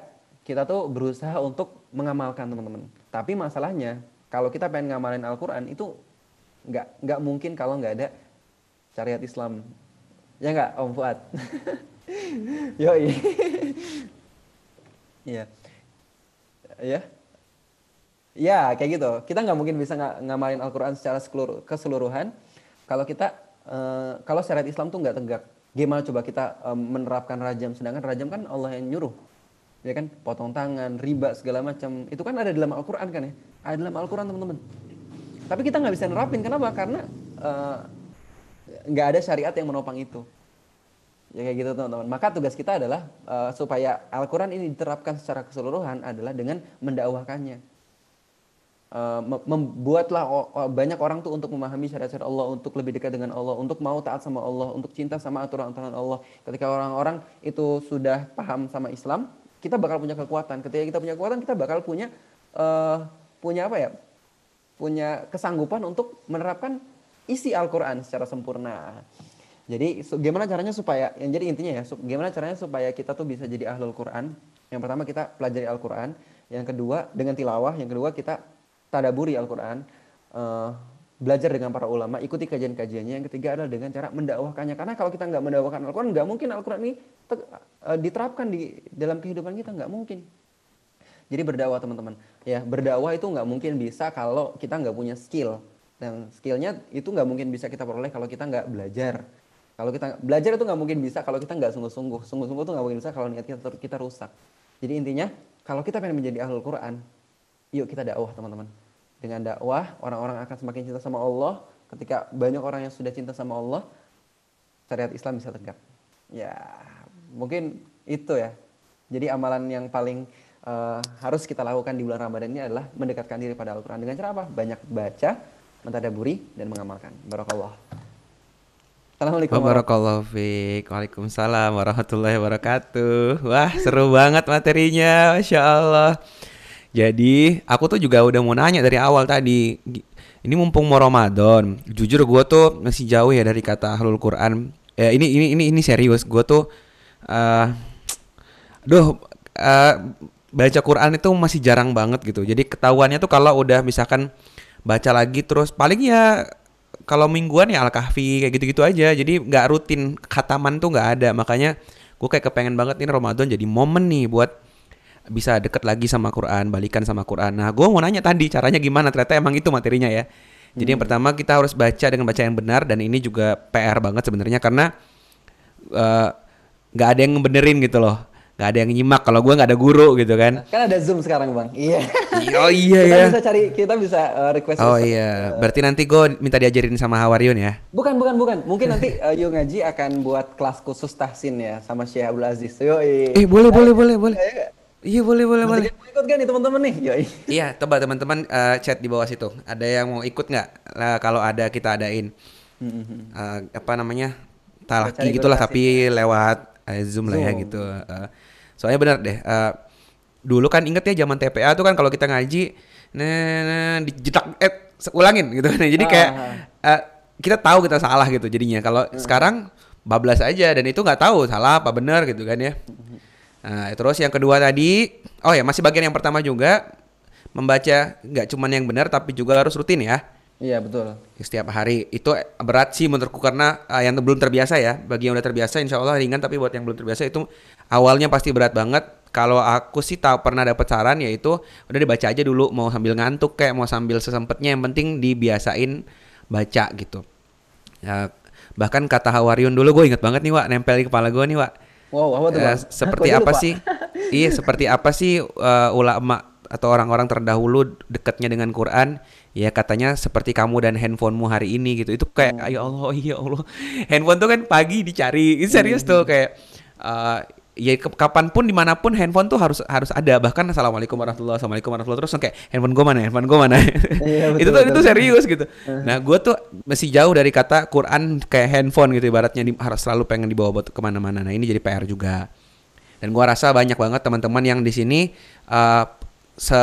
kita tuh berusaha untuk mengamalkan teman-teman. Tapi masalahnya kalau kita pengen ngamalin Al-Qur'an itu nggak nggak mungkin kalau nggak ada syariat Islam Ya enggak Om Fuad? Yoi. Iya. Ya. Ya, kayak gitu. Kita nggak mungkin bisa ng ngamalin Al-Quran secara keseluruhan kalau kita, uh, kalau syariat Islam tuh nggak tegak. Gimana coba kita um, menerapkan rajam, sedangkan rajam kan Allah yang nyuruh. Ya kan, potong tangan, riba, segala macam. Itu kan ada dalam Al-Quran kan ya? Ada dalam Al-Quran teman-teman. Tapi kita nggak bisa nerapin, kenapa? Karena uh, nggak ada syariat yang menopang itu. Ya kayak gitu teman-teman. Maka tugas kita adalah uh, supaya Al-Quran ini diterapkan secara keseluruhan adalah dengan mendakwahkannya. Uh, membuatlah banyak orang tuh untuk memahami syariat-syariat Allah, untuk lebih dekat dengan Allah, untuk mau taat sama Allah, untuk cinta sama aturan-aturan Allah. Ketika orang-orang itu sudah paham sama Islam, kita bakal punya kekuatan. Ketika kita punya kekuatan, kita bakal punya uh, punya apa ya? Punya kesanggupan untuk menerapkan isi Al-Quran secara sempurna. Jadi gimana caranya supaya yang jadi intinya ya, gimana caranya supaya kita tuh bisa jadi ahlul Quran? Yang pertama kita pelajari Al-Quran, yang kedua dengan tilawah, yang kedua kita tadaburi Al-Quran, uh, belajar dengan para ulama, ikuti kajian-kajiannya. Yang ketiga adalah dengan cara mendakwahkannya. Karena kalau kita nggak mendakwahkan Al-Quran, nggak mungkin Al-Quran ini uh, diterapkan di dalam kehidupan kita, nggak mungkin. Jadi berdakwah teman-teman. Ya berdakwah itu nggak mungkin bisa kalau kita nggak punya skill. Dan skillnya itu nggak mungkin bisa kita peroleh kalau kita nggak belajar. Kalau kita belajar itu nggak mungkin bisa kalau kita nggak sungguh-sungguh. Sungguh-sungguh itu nggak mungkin bisa kalau niat kita, kita rusak. Jadi intinya kalau kita pengen menjadi ahlul Quran, yuk kita dakwah teman-teman. Dengan dakwah orang-orang akan semakin cinta sama Allah. Ketika banyak orang yang sudah cinta sama Allah, syariat Islam bisa tegak. Ya mungkin itu ya. Jadi amalan yang paling uh, harus kita lakukan di bulan Ramadan ini adalah mendekatkan diri pada Al-Quran. Dengan cara apa? Banyak baca, mentadaburi, dan mengamalkan. Barakallah. Assalamualaikum warahmatullahi wabarakatuh. Waalaikumsalam warahmatullahi wabarakatuh. Wah, seru banget materinya, Masya Allah. Jadi, aku tuh juga udah mau nanya dari awal tadi. Ini mumpung mau Ramadan, jujur gue tuh masih jauh ya dari kata halul Quran. Eh, ini ini ini ini serius. Gue tuh, uh, duh, uh, baca Quran itu masih jarang banget gitu. Jadi ketahuannya tuh kalau udah misalkan baca lagi terus paling ya kalau mingguan ya Al-Kahfi kayak gitu-gitu aja. Jadi nggak rutin khataman tuh nggak ada. Makanya gue kayak kepengen banget ini Ramadan jadi momen nih buat bisa deket lagi sama Quran, balikan sama Quran. Nah, gue mau nanya tadi caranya gimana? Ternyata emang itu materinya ya. Jadi hmm. yang pertama kita harus baca dengan baca yang benar dan ini juga PR banget sebenarnya karena eh, nggak uh, ada yang ngebenerin gitu loh. Nggak ada yang nyimak kalau gue nggak ada guru gitu kan. Kan ada zoom sekarang bang. Iya. Oh iya kita ya. bisa cari kita bisa uh, request oh iya. berarti nanti gue minta diajarin sama Hawaryun ya? Bukan bukan bukan. Mungkin nanti uh, Yo ngaji akan buat kelas khusus tahsin ya sama Syekh Abdul Aziz. Yo eh boleh boleh boleh boleh Iya boleh boleh boleh. ikut kan nih teman-teman nih? Yoi. Iya, coba teman-teman uh, chat di bawah situ. Ada yang mau ikut nggak? Nah, kalau ada kita adain. Uh, apa namanya? Talaki gitulah tapi ya. lewat uh, Zoom, Zoom lah ya gitu. Uh, Soalnya benar deh. Uh, dulu kan inget ya zaman TPA tuh kan kalau kita ngaji nah, nah dijetak eh ulangin gitu kan. Jadi kayak uh, kita tahu kita salah gitu jadinya. Kalau hmm. sekarang bablas aja dan itu nggak tahu salah apa benar gitu kan ya. Nah, terus yang kedua tadi, oh ya masih bagian yang pertama juga membaca nggak cuman yang benar tapi juga harus rutin ya. Iya betul. Setiap hari itu berat sih menurutku karena uh, yang belum terbiasa ya. Bagi yang udah terbiasa, insya Allah ringan. Tapi buat yang belum terbiasa itu awalnya pasti berat banget. kalau aku sih tahu pernah dapat saran yaitu udah dibaca aja dulu mau sambil ngantuk kayak mau sambil sesempetnya yang penting dibiasain baca gitu. Ya, bahkan kata Hawariun dulu gue inget banget nih Wak nempel di kepala gue nih Wak. Wow, apa tuh, Bang? seperti aja apa lupa. sih? iya, seperti apa sih eh, ulama atau orang-orang terdahulu dekatnya dengan Quran? Ya katanya seperti kamu dan handphonemu hari ini gitu. Itu kayak ya Allah, ya Allah. Handphone tuh kan pagi dicari. Itu serius tuh kayak eh, ya kapan pun di mana pun handphone tuh harus harus ada. Bahkan assalamualaikum warahmatullahi wabarakatuh. Assalamualaikum warahmatullahi wabarakatuh. Terus kayak handphone gue mana? Handphone gue mana? Iya, itu betul, tuh itu betul. serius gitu. Nah gue tuh masih jauh dari kata Quran kayak handphone gitu ibaratnya di- harus selalu pengen dibawa buat ke mana-mana. Nah ini jadi PR juga. Dan gua rasa banyak banget teman-teman yang di sini eh, se,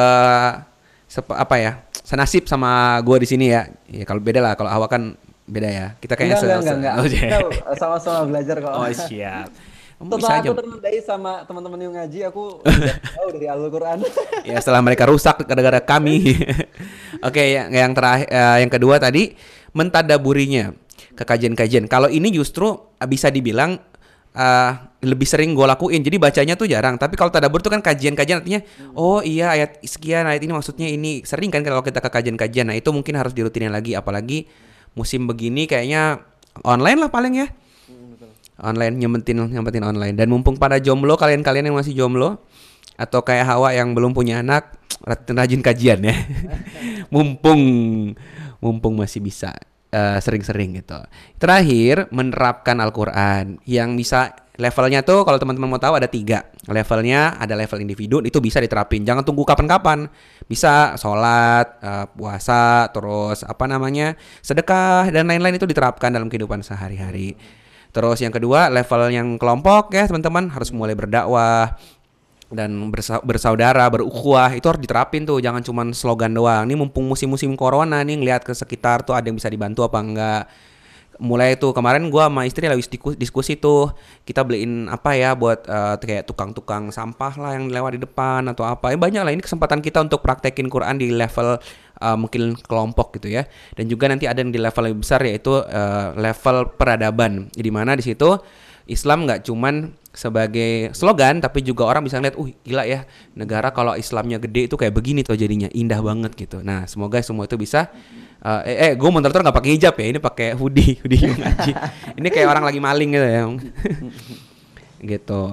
sepe- apa ya senasib sama gua di sini ya. Ya kalau beda lah kalau awak kan beda ya. Kita kayaknya enggak, se- enggak, se- oh, iya. Sama-sama belajar kok. oh siap Kamu Setelah bisa aja aku ternodai sama teman-teman yang ngaji, aku tahu dari Al-Quran. ya setelah mereka rusak gara-gara kami. Oke, yang yang terakhir yang kedua tadi mentadaburinya ke kajian-kajian. Kalau ini justru uh, bisa dibilang uh, lebih sering gue lakuin. Jadi bacanya tuh jarang. Tapi kalau tadabur tuh kan kajian-kajian artinya oh iya ayat sekian ayat ini maksudnya ini sering kan kalau kita ke kajian-kajian. Nah itu mungkin harus dirutinin lagi. Apalagi musim begini kayaknya online lah paling ya online nyempetin nyempetin online. Dan mumpung pada jomblo kalian-kalian yang masih jomblo atau kayak Hawa yang belum punya anak rajin kajian ya. Mumpung mumpung masih bisa eh, sering-sering gitu. Terakhir menerapkan Al-Quran. Yang bisa levelnya tuh kalau teman-teman mau tahu ada tiga. Levelnya ada level individu itu bisa diterapin. Jangan tunggu kapan-kapan. Bisa sholat eh, puasa terus apa namanya sedekah dan lain-lain itu diterapkan dalam kehidupan sehari-hari Terus yang kedua level yang kelompok ya teman-teman harus mulai berdakwah dan bersa- bersaudara, berukhuwah itu harus diterapin tuh jangan cuman slogan doang. Ini mumpung musim-musim corona nih ngelihat ke sekitar tuh ada yang bisa dibantu apa enggak. Mulai tuh kemarin gua sama istri lagi diskusi tuh kita beliin apa ya buat eh, kayak tukang-tukang sampah lah yang lewat di depan atau apa. Ya banyak lah ini kesempatan kita untuk praktekin Quran di level eh, mungkin kelompok gitu ya. Dan juga nanti ada yang di level lebih besar yaitu eh, level peradaban. Di mana di situ Islam nggak cuman sebagai slogan tapi juga orang bisa ngeliat, uh gila ya negara kalau Islamnya gede itu kayak begini tuh jadinya indah banget gitu. Nah semoga semua itu bisa. Uh, eh, eh gue motor nggak pakai hijab ya, ini pakai hoodie, hoodie yang ngaji. ini kayak orang lagi maling gitu ya. gitu.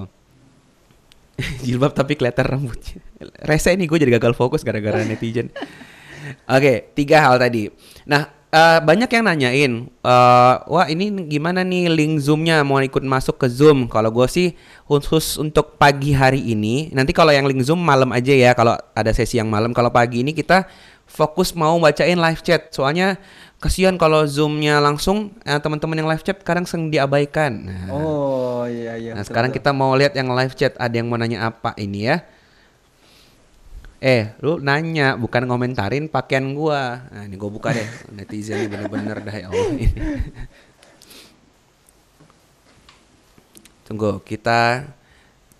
Jilbab tapi kelihatan rambutnya. Rese nih gue jadi gagal fokus gara-gara netizen. Oke, tiga hal tadi. Nah, eh, banyak yang nanyain, eh, wah ini gimana nih link zoomnya mau ikut masuk ke zoom? Kalau gue sih khusus untuk pagi hari ini. Nanti kalau yang link zoom malam aja ya. Kalau ada sesi yang malam. Kalau pagi ini kita fokus mau bacain live chat. Soalnya kasihan kalau zoomnya langsung eh, teman-teman yang live chat kadang sering diabaikan. Nah, Oh iya iya. Nah betul, sekarang betul. kita mau lihat yang live chat Ada yang mau nanya apa ini ya Eh lu nanya Bukan ngomentarin pakaian gua Nah ini gua buka deh Netizen ini bener-bener dah ya Allah ini. Tunggu kita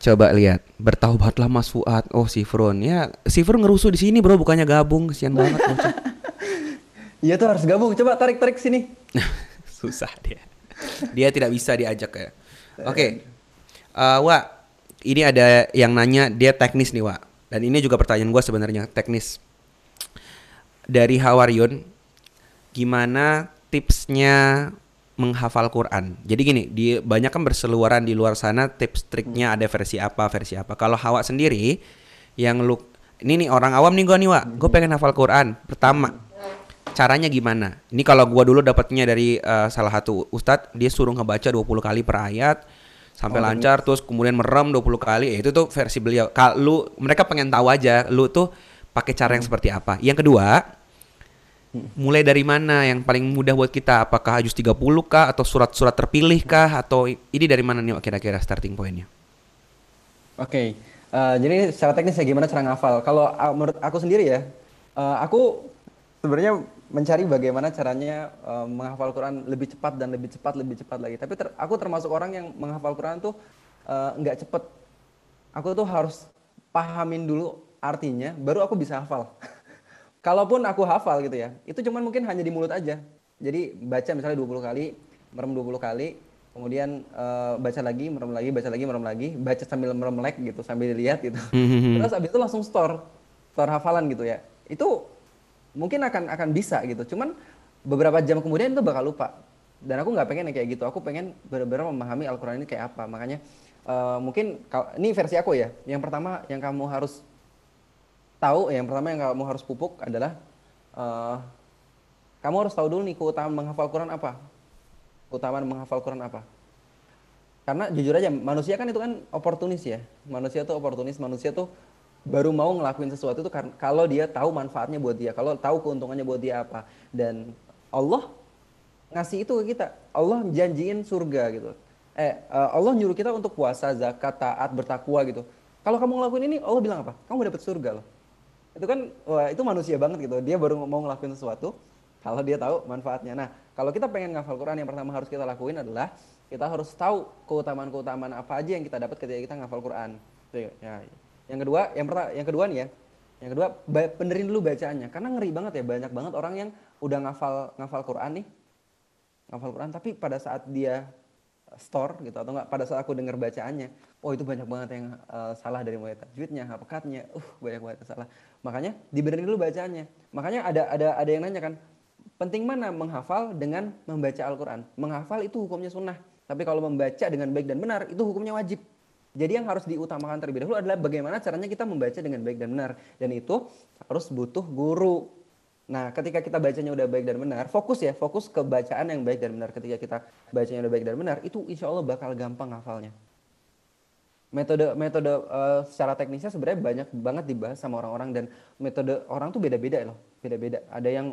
Coba lihat Bertaubatlah Mas Fuad Oh Sifrun Ya Sifrun ngerusuh di sini bro Bukannya gabung Kesian banget. Iya tuh harus gabung. Coba tarik tarik sini. Susah dia. Dia tidak bisa diajak ya. Oke. Eh, Wak, ini ada yang nanya dia teknis nih, Wak. Dan ini juga pertanyaan gua sebenarnya teknis. Dari Hawariun, gimana tipsnya menghafal Quran? Jadi gini, di banyak kan berseluaran di luar sana tips triknya ada versi apa, versi apa. Kalau Hawa sendiri yang lu ini nih orang awam nih gua nih, Wak. Gue pengen hafal Quran. Pertama, caranya gimana? Ini kalau gua dulu dapatnya dari eh, salah satu ustadz, dia suruh ngebaca 20 kali per ayat sampai lancar terus kemudian merem 20 kali. Ya, itu tuh versi beliau. Kalau lu mereka pengen tahu aja lu tuh pakai cara yang seperti apa. Yang kedua, mulai dari mana yang paling mudah buat kita? Apakah juz 30 kah atau surat-surat terpilih kah atau ini dari mana nih kira-kira starting pointnya? Oke, eh, jadi secara teknis ya gimana cara ngafal? Kalau ah, menurut aku sendiri ya, eh, aku sebenarnya mencari bagaimana caranya eh, menghafal Quran lebih cepat dan lebih cepat, lebih cepat lagi. Tapi ter- aku termasuk orang yang menghafal Quran tuh nggak cepet. Aku tuh harus pahamin dulu artinya, baru aku bisa hafal. Kalaupun aku hafal gitu ya, itu cuman mungkin hanya di mulut aja. Jadi baca misalnya 20 kali, merem 20 kali, kemudian uh, baca lagi merem lagi baca lagi merem lagi baca sambil merem melek gitu sambil dilihat gitu. Hmm. terus abis itu langsung store store hafalan gitu ya. Itu mungkin akan akan bisa gitu cuman beberapa jam kemudian itu bakal lupa. Dan aku nggak pengen kayak gitu aku pengen benar-benar memahami Al-Quran ini kayak apa. Makanya uh, mungkin ini versi aku ya. Yang pertama yang kamu harus tahu yang pertama yang kamu harus pupuk adalah uh, kamu harus tahu dulu nih keutamaan menghafal Quran apa. Keutamaan menghafal Quran apa. Karena jujur aja manusia kan itu kan oportunis ya. Manusia tuh oportunis manusia tuh baru mau ngelakuin sesuatu itu kalau dia tahu manfaatnya buat dia kalau tahu keuntungannya buat dia apa. Dan Allah ngasih itu ke kita. Allah janjiin surga gitu. Eh eh, Allah nyuruh kita untuk puasa zakat taat bertakwa gitu. Kalau kamu ngelakuin ini Allah bilang apa? Kamu dapat surga loh itu kan wah, itu manusia banget gitu. Dia baru mau ngelakuin sesuatu kalau dia tahu manfaatnya. Nah kalau kita pengen ngafal Quran yang pertama harus kita lakuin adalah kita harus tahu keutamaan-keutamaan apa aja yang kita dapat ketika kita ngafal Quran. Ya. Yang kedua yang pertama yang kedua nih ya. Yang kedua benerin dulu bacaannya. Karena ngeri banget ya banyak banget orang yang udah ngafal ngafal Quran nih. Ngafal Quran tapi pada saat dia store gitu atau enggak pada saat aku dengar bacaannya oh itu banyak banget yang eh, salah dari mulai tajwidnya hapekatnya uh banyak banget yang salah. Makanya dibenerin dulu bacaannya. Makanya ada ada ada yang nanya kan penting mana menghafal dengan membaca Al-Quran? Menghafal itu hukumnya sunnah tapi kalau membaca dengan baik dan benar itu hukumnya wajib. Jadi yang harus diutamakan terlebih dahulu adalah bagaimana caranya kita membaca dengan baik dan benar. Dan itu harus butuh guru Nah, ketika kita bacanya udah baik dan benar, fokus ya, fokus ke bacaan yang baik dan benar. Ketika kita bacanya udah baik dan benar, itu insya Allah bakal gampang hafalnya. Metode metode eh, secara teknisnya sebenarnya banyak banget dibahas sama orang-orang dan metode orang tuh beda-beda loh, beda-beda. Ada yang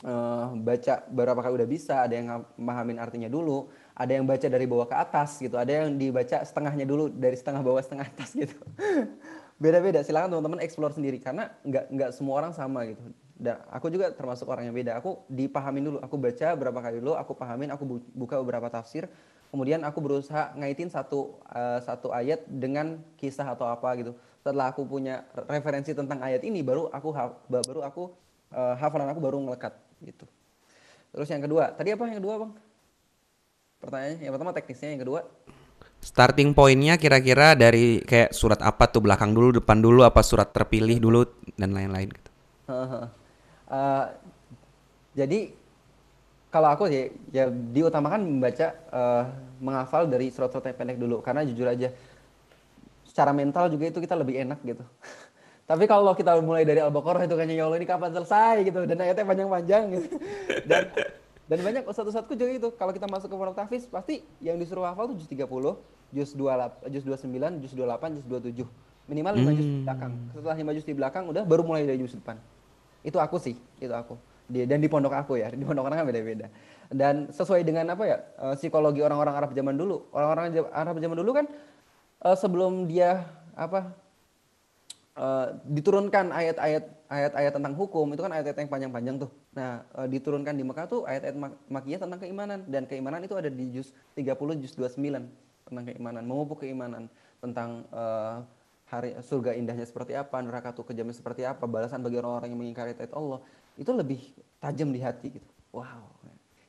eh, baca beberapa kali udah bisa, ada yang memahamin artinya dulu, ada yang baca dari bawah ke atas gitu, ada yang dibaca setengahnya dulu dari setengah bawah setengah atas gitu. Beda-beda, silakan teman-teman explore sendiri karena nggak nggak semua orang sama gitu. Dan aku juga termasuk orang yang beda. Aku dipahamin dulu, aku baca berapa kali dulu, aku pahamin, aku bu- buka beberapa tafsir, kemudian aku berusaha ngaitin satu eh, satu ayat dengan kisah atau apa gitu. Setelah aku punya referensi tentang ayat ini, baru aku baru aku eh, hafalan aku baru ngelekat gitu. Terus yang kedua, tadi apa yang kedua bang? Pertanyaannya, yang pertama teknisnya, yang kedua Starting pointnya kira-kira dari kayak surat apa tuh belakang dulu, depan dulu, apa surat terpilih dulu dan lain-lain gitu. Heeh. Eh, jadi kalau aku sih ya diutamakan membaca eh, menghafal dari surat-surat yang pendek dulu karena jujur aja secara mental juga itu kita lebih enak gitu. Tapi kalau kita mulai dari Al-Baqarah itu kayaknya ya Allah ini kapan selesai gitu dan ayatnya panjang-panjang gitu. Dan dan banyak ustadz-ustadzku juga itu kalau kita masuk ke pondok tahfiz pasti yang disuruh hafal tuh juz 30, juz 28, juz 29, juz 28, juz 27. Minimal 5 juz di belakang. Setelah 5 juz di belakang udah baru mulai dari juz depan. Itu aku sih, itu aku. Di, dan di pondok aku ya, di pondok orang kan beda-beda. Dan sesuai dengan apa ya, eh, psikologi orang-orang Arab zaman dulu. Orang-orang Arab zaman dulu kan eh, sebelum dia apa eh, diturunkan ayat-ayat ayat-ayat tentang hukum itu kan ayat-ayat yang panjang-panjang tuh. Nah, eh, diturunkan di Mekah tuh ayat-ayat mak- makiyah tentang keimanan dan keimanan itu ada di juz 30 juz 29 tentang keimanan, memupuk keimanan tentang eh, hari surga indahnya seperti apa, neraka tuh kejamnya seperti apa, balasan bagi orang-orang yang mengingkari ayat Allah. Itu lebih tajam di hati gitu. Wow.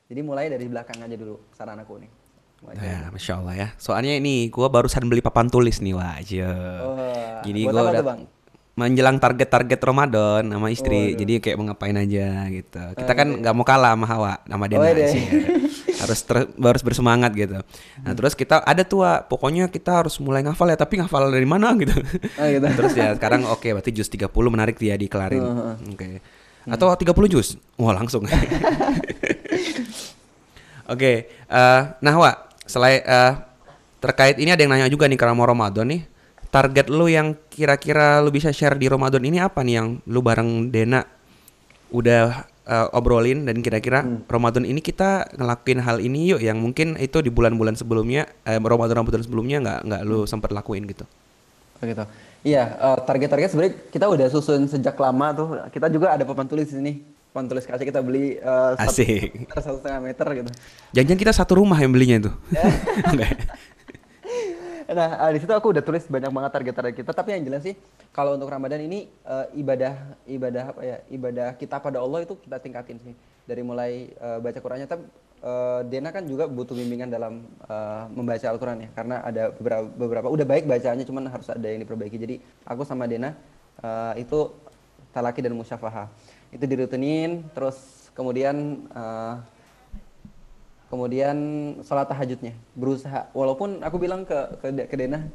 Jadi mulai dari belakang aja dulu saran aku nih. Ya, masya Allah ya. Soalnya ini gua barusan beli papan tulis nih wajah. Wah, Jadi buat gua apa udah Bang? menjelang target-target Ramadan sama istri. Waduh. Jadi kayak mau ngapain aja gitu. Kita kan nggak mau kalah sama Hawa, sama Dena Oh, iya. sih. Harus ter- harus bersemangat gitu. Nah, terus kita ada tuh, Wak, pokoknya kita harus mulai ngafal ya, tapi ngafal dari mana gitu. Oh, gitu. terus ya sekarang oke berarti jus 30 menarik dia dikelarin. Heeh. Oke. Atau 30 jus? Wah, langsung. Oke, eh, nah Wak, selain eh, terkait ini ada yang nanya juga nih karena mau Ramadan nih. Target lu yang kira-kira lu bisa share di Ramadan ini apa nih yang lu bareng Dena udah eh, obrolin dan kira-kira Ramadan ini kita ngelakuin hal ini yuk yang mungkin itu di bulan-bulan sebelumnya eh, Ramadan Ramadan sebelumnya nggak nggak lu sempat lakuin gitu. Oh gitu. Iya, eh, target-target sebenarnya kita udah susun sejak lama tuh. Kita juga ada papan tulis di sini. Papan tulis kaca kita beli satu Asik. meter, satu setengah meter gitu. Jangan kita satu rumah yang belinya itu. Nah, eh, di situ aku udah tulis banyak banget target-target kita. Tapi yang jelas sih, kalau untuk Ramadan ini eh, ibadah ibadah apa ya? Ibadah kita pada Allah itu kita tingkatin sih. Dari mulai eh, baca Qurannya, tapi eh, Dena kan juga butuh bimbingan dalam eh, membaca Al-Quran ya karena ada beberapa beberapa udah baik bacaannya cuman harus ada yang diperbaiki jadi aku sama Dena eh, itu talaki dan musyafahah itu dirutunin terus kemudian eh, kemudian sholat tahajudnya berusaha. Walaupun aku bilang ke ke, ke Dena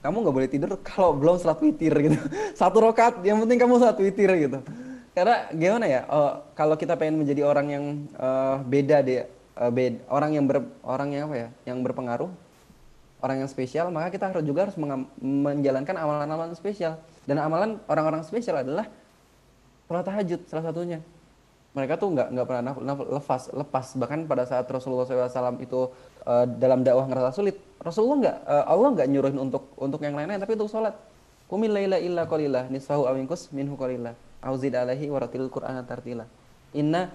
kamu nggak boleh tidur kalau belum sholat witir gitu. Satu rokat yang penting kamu sholat witir gitu. Karena gimana ya oh, kalau kita pengen menjadi orang yang eh, beda deh eh, beda orang yang ber orang yang apa ya yang berpengaruh orang yang spesial maka kita harus juga harus menjalankan amalan-amalan spesial. Dan amalan orang-orang spesial adalah sholat tahajud salah satunya mereka tuh nggak nggak pernah naf- naf- lepas lepas. Bahkan pada saat Rasulullah SAW itu eh, dalam dakwah ngerasa sulit Rasulullah nggak eh, Allah nggak nyuruhin untuk untuk yang lain-lain tapi untuk sholat. Kumil laila illa qalila nisfahu awinkus minhu qalila auzid alaihi waratil qur'ana tartila. Inna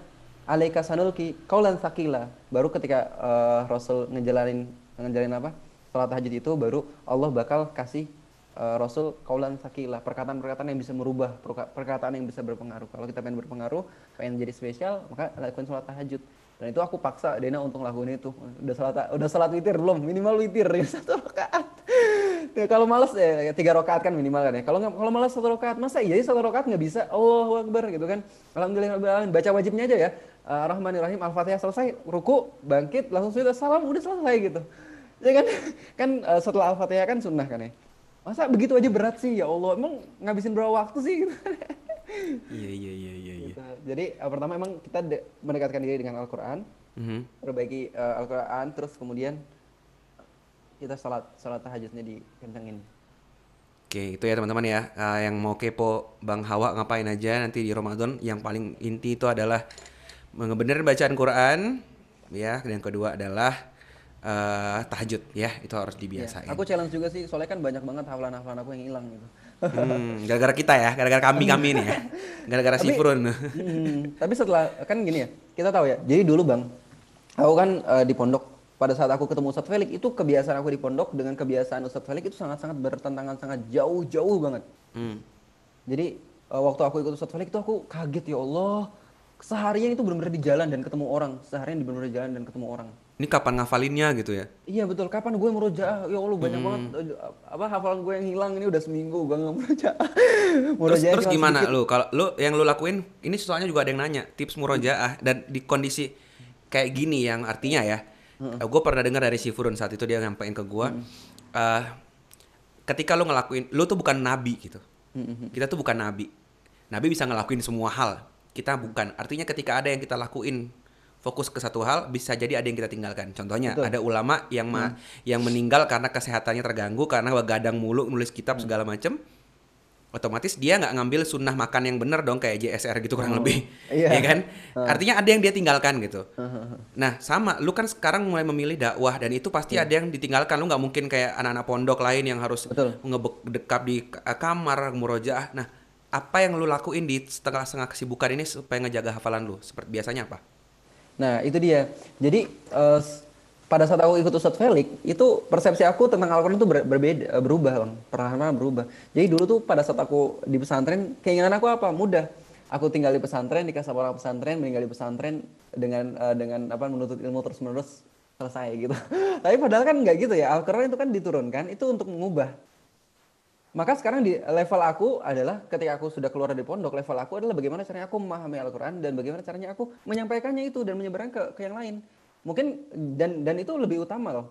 alaika sanulki kaulan sakila baru ketika eh, Rasul ngejalanin ngejalanin apa? Sholat tahajud itu baru Allah bakal kasih eh, Rasul kaulan sakila perkataan-perkataan yang bisa merubah perka- perkataan yang bisa berpengaruh. Kalau kita pengen berpengaruh pengen jadi spesial maka lakukan sholat tahajud. Dan itu aku paksa Dena untuk ngelakuin itu. Udah sholat udah sholat witir belum? Minimal witir ya satu rakaat. Ya, kalau malas ya tiga rakaat kan minimal kan ya. Kalau nggak kalau malas satu rakaat masa iya satu rakaat nggak bisa? Allahu akbar gitu kan. Alhamdulillah baca wajibnya aja ya. Uh, Rahmanirrahim Al-Fatihah selesai ruku bangkit langsung sujud salam udah selesai gitu. Ya kan? Kan uh, setelah Al-Fatihah kan sunnah kan ya masa begitu aja berat sih ya Allah emang ngabisin berapa waktu sih. Iya iya iya iya. iya. Gitu. jadi uh, pertama emang kita de- mendekatkan diri dengan Al-Quran Mhm. perbaiki uh, Al-Quran terus kemudian kita sholat sholat tahajudnya dikencengin Oke, itu ya teman-teman ya. Ah, yang mau kepo Bang Hawa ngapain aja nanti di Ramadan, yang paling inti itu adalah ngebenerin bacaan Quran, ya. Dan yang kedua adalah eh, tahajud, ya. Itu harus Ya, dibiasain. aku challenge juga sih soalnya kan banyak banget hafalan-hafalan aku yang hilang gitu Hmm, gara-gara kita ya, gara-gara kami kami nih ya. Gara-gara si Frun. Hmm, tapi setelah kan gini ya, kita tahu ya. Jadi dulu bang, aku kan eh, di pondok. Pada saat aku ketemu Ustadz Felix, itu kebiasaan aku di pondok dengan kebiasaan Ustadz Felix itu sangat-sangat bertentangan, sangat jauh-jauh banget. Hmm. Jadi eh, waktu aku ikut Ustadz Felix itu aku kaget ya Allah. Seharian itu benar-benar di jalan dan ketemu orang. Seharian di benar-benar di jalan dan ketemu orang. Ini kapan ngafalinnya gitu ya? Iya betul. Kapan gue murojaah? Ya Allah banyak banget eh, apa hafalan gue yang hilang ini udah seminggu gue nggak murojaah. Terus, terus gimana sedikit. lu? Kalau lu yang lu lakuin, ini soalnya juga ada yang nanya tips murojaah dan di kondisi kayak gini yang artinya ya, gue pernah dengar dari si Furun saat itu dia nyampein ke gue, eh, ketika lu ngelakuin, lu tuh bukan nabi gitu, kita tuh bukan nabi, nabi bisa ngelakuin semua hal, kita bukan. Artinya ketika ada yang kita lakuin fokus ke satu hal bisa jadi ada yang kita tinggalkan. Contohnya Betul. ada ulama yang ma- yang meninggal karena kesehatannya terganggu karena begadang mulu nulis kitab segala macem. Otomatis dia nggak ngambil sunnah makan yang benar dong kayak JSR gitu kurang lebih. iya. ya kan? Artinya ada yang dia tinggalkan gitu. Nah sama lu kan sekarang mulai memilih dakwah dan itu pasti ada yang ditinggalkan. Lu nggak mungkin kayak anak-anak pondok lain yang harus Betul. ngebekap di k- kamar murojaah. Nah apa yang lu lakuin di setengah-setengah kesibukan ini supaya ngejaga hafalan lu? Seperti biasanya apa Nah itu dia. Jadi s- pada saat aku ikut Ustadz Felix itu persepsi aku tentang Al-Quran itu ber- berbeda, eh, berubah bang. Perlahan-lahan berubah. Jadi dulu tuh pada saat aku di pesantren keinginan aku apa? Mudah. Aku tinggal di pesantren, dikasih orang pesantren, meninggal di pesantren dengan eh, dengan apa menuntut ilmu terus menerus selesai gitu. Tapi padahal kan nggak gitu ya. Al-Quran itu kan diturunkan itu untuk mengubah. Maka sekarang di level aku adalah ketika aku sudah keluar dari pondok, level aku adalah bagaimana caranya aku memahami Al-Quran dan bagaimana caranya aku menyampaikannya itu dan menyebarkan ke, ke yang lain. Mungkin dan dan itu lebih utama loh.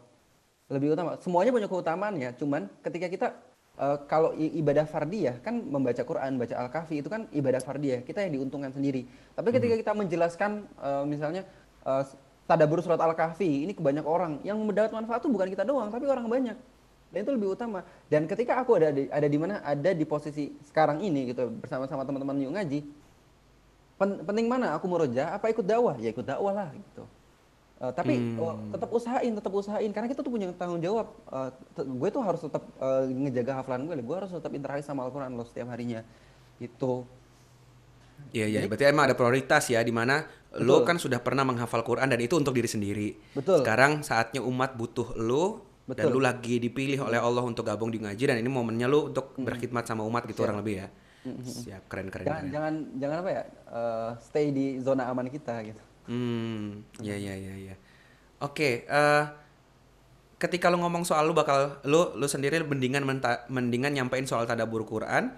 Lebih utama. Semuanya punya keutamaan ya, cuman ketika kita eh, kalau ibadah fardiyah kan membaca Quran, baca Al-Kahfi itu kan ibadah fardiyah, kita yang diuntungkan sendiri. Tapi ketika kita menjelaskan eh, misalnya eh, tadabbur surat Al-Kahfi, ini ke banyak orang yang mendapat manfaat itu bukan kita doang, tapi orang banyak dan itu lebih utama. Dan ketika aku ada di, ada di mana? Ada di posisi sekarang ini gitu bersama-sama teman-teman yuk ngaji pen- penting mana? Aku muroja apa ikut dakwah? Ya ikut dakwah lah gitu. Eh, tapi oh, tetap usahain tetap usahain. Karena kita tuh punya tanggung jawab. Te- gue tuh harus tetap eh, ngejaga hafalan gue. Gue harus tetap interaksi sama Al-Quran loh setiap harinya itu Iya iya, berarti emang ada prioritas ya di mana lu kan sudah pernah menghafal Quran dan itu untuk diri sendiri. Betul. Sekarang saatnya umat butuh lu dan Betul. lu lagi dipilih oleh Allah untuk gabung di ngaji dan ini momennya lu untuk berkhidmat sama umat gitu orang lebih ya. Siap, keren keren. jangan keren. jangan jangan apa ya eh, stay di zona aman kita gitu Hmm, ya ya ya ya. Oke, eh ketika lu ngomong soal lu bakal lu lu sendiri mendingan menta- mendingan nyampein soal tadabur Quran.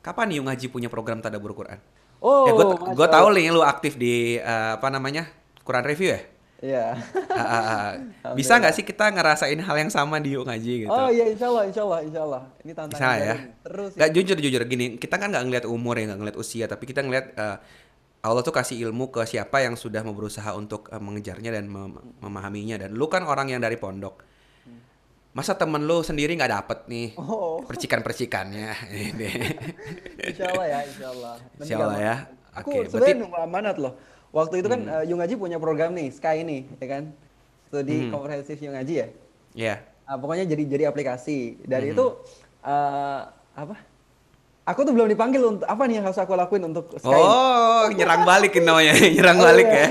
Kapan nih Ngaji punya program tadabur Quran? Oh, ya gue gue tahu nih lu aktif di eh, apa namanya Quran review ya. Iya. Bisa nggak sih kita ngerasain hal yang sama di Yung Ngaji gitu? Oh iya insya Allah, insya Allah, insya Allah. Ini tantangan Bisa ya. Terus Gak jujur jujur gini, kita kan nggak ngeliat umur ya, nggak ngeliat usia, tapi kita ngeliat eh, Allah tuh kasih ilmu ke siapa yang sudah mau berusaha untuk eh, mengejarnya dan mem- memahaminya. Dan lu kan orang yang dari pondok. Masa temen lu sendiri nggak dapet nih Oh. percikan-percikannya? Ini. Insya Allah ya, insya Allah. Nanti Insya Allah ya. Oke, sebenarnya berarti- Hmm. amanat loh. Waktu itu kan eh, Yung Ngaji punya program nih, Sky ini, ya kan? Studi Hmm. komprehensif Yung Ngaji ya. Ya. Ah, pokoknya jadi jadi aplikasi. Dan Hmm. itu eh, apa? Aku tuh belum dipanggil untuk apa nih yang harus aku lakuin untuk Sky. ini? Oh, nyerang balik namanya, nyerang Oh, balik iya. ya.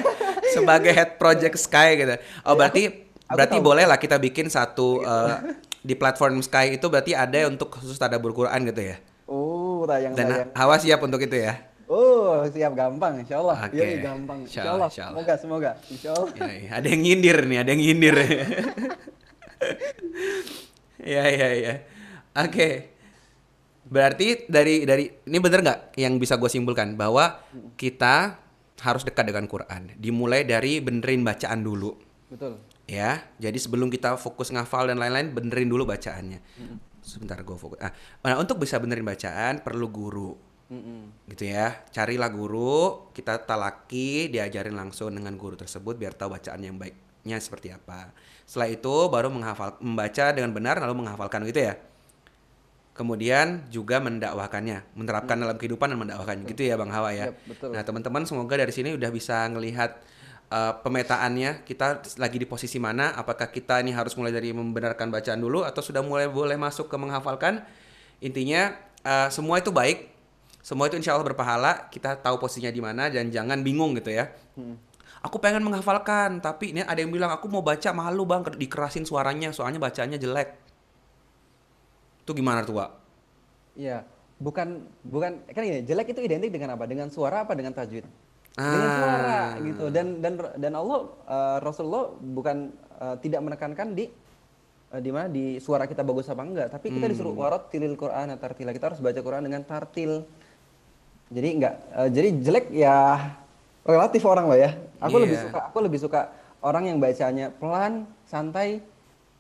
Sebagai head project Sky gitu. Oh, berarti aku berarti tahu. Gitu. boleh lah kita bikin satu eh, di platform Sky itu berarti ada untuk khusus tadabur Quran gitu ya. Oh, tayang Dan tayang. Hawa siap untuk itu ya. Oh, siap gampang, insya Allah. Oke. Iya, gampang. Insya Allah, insya Allah. Semoga, semoga. Insya Allah. Ya, ya. Ada yang nyindir nih, ada yang nyindir. ya ya ya. Oke. Berarti dari dari ini bener nggak yang bisa gue simpulkan bahwa kita harus dekat dengan Quran. Dimulai dari benerin bacaan dulu. Betul. Ya, jadi sebelum kita fokus ngafal dan lain-lain, benerin dulu bacaannya. Sebentar gue fokus. Ah, nah, untuk bisa benerin bacaan perlu guru, Mm-mm. gitu ya. Carilah guru, kita talaki, diajarin langsung dengan guru tersebut biar tahu bacaan yang baiknya seperti apa. Setelah itu baru menghafal, membaca dengan benar lalu menghafalkan gitu ya. Kemudian juga mendakwahkannya, menerapkan dalam kehidupan dan mendakwahkannya, gitu ya Bang Hawa ya. Yap, betul. Nah teman-teman semoga dari sini udah bisa ngelihat uh, pemetaannya kita lagi di posisi mana apakah kita ini harus mulai dari membenarkan bacaan dulu atau sudah mulai boleh masuk ke menghafalkan intinya uh, semua itu baik semua itu insya Allah berpahala kita tahu posisinya di mana dan jangan bingung gitu ya aku pengen menghafalkan tapi ini ada yang bilang aku mau baca malu bang dikerasin suaranya soalnya bacanya jelek itu gimana tuh Wak? Iya, bukan bukan kan ini jelek itu identik dengan apa? Dengan suara apa dengan tajwid? Dengan suara Ah. gitu. Dan dan dan Allah eh, Rasulullah bukan eh, tidak menekankan di eh, di mana di suara kita bagus apa enggak, tapi kita disuruh warat tilil Quran tartila. Kita harus baca Quran dengan tartil. Jadi enggak eh, jadi jelek ya relatif orang loh ya. Aku lebih Iya. suka aku lebih suka orang yang bacanya pelan, santai,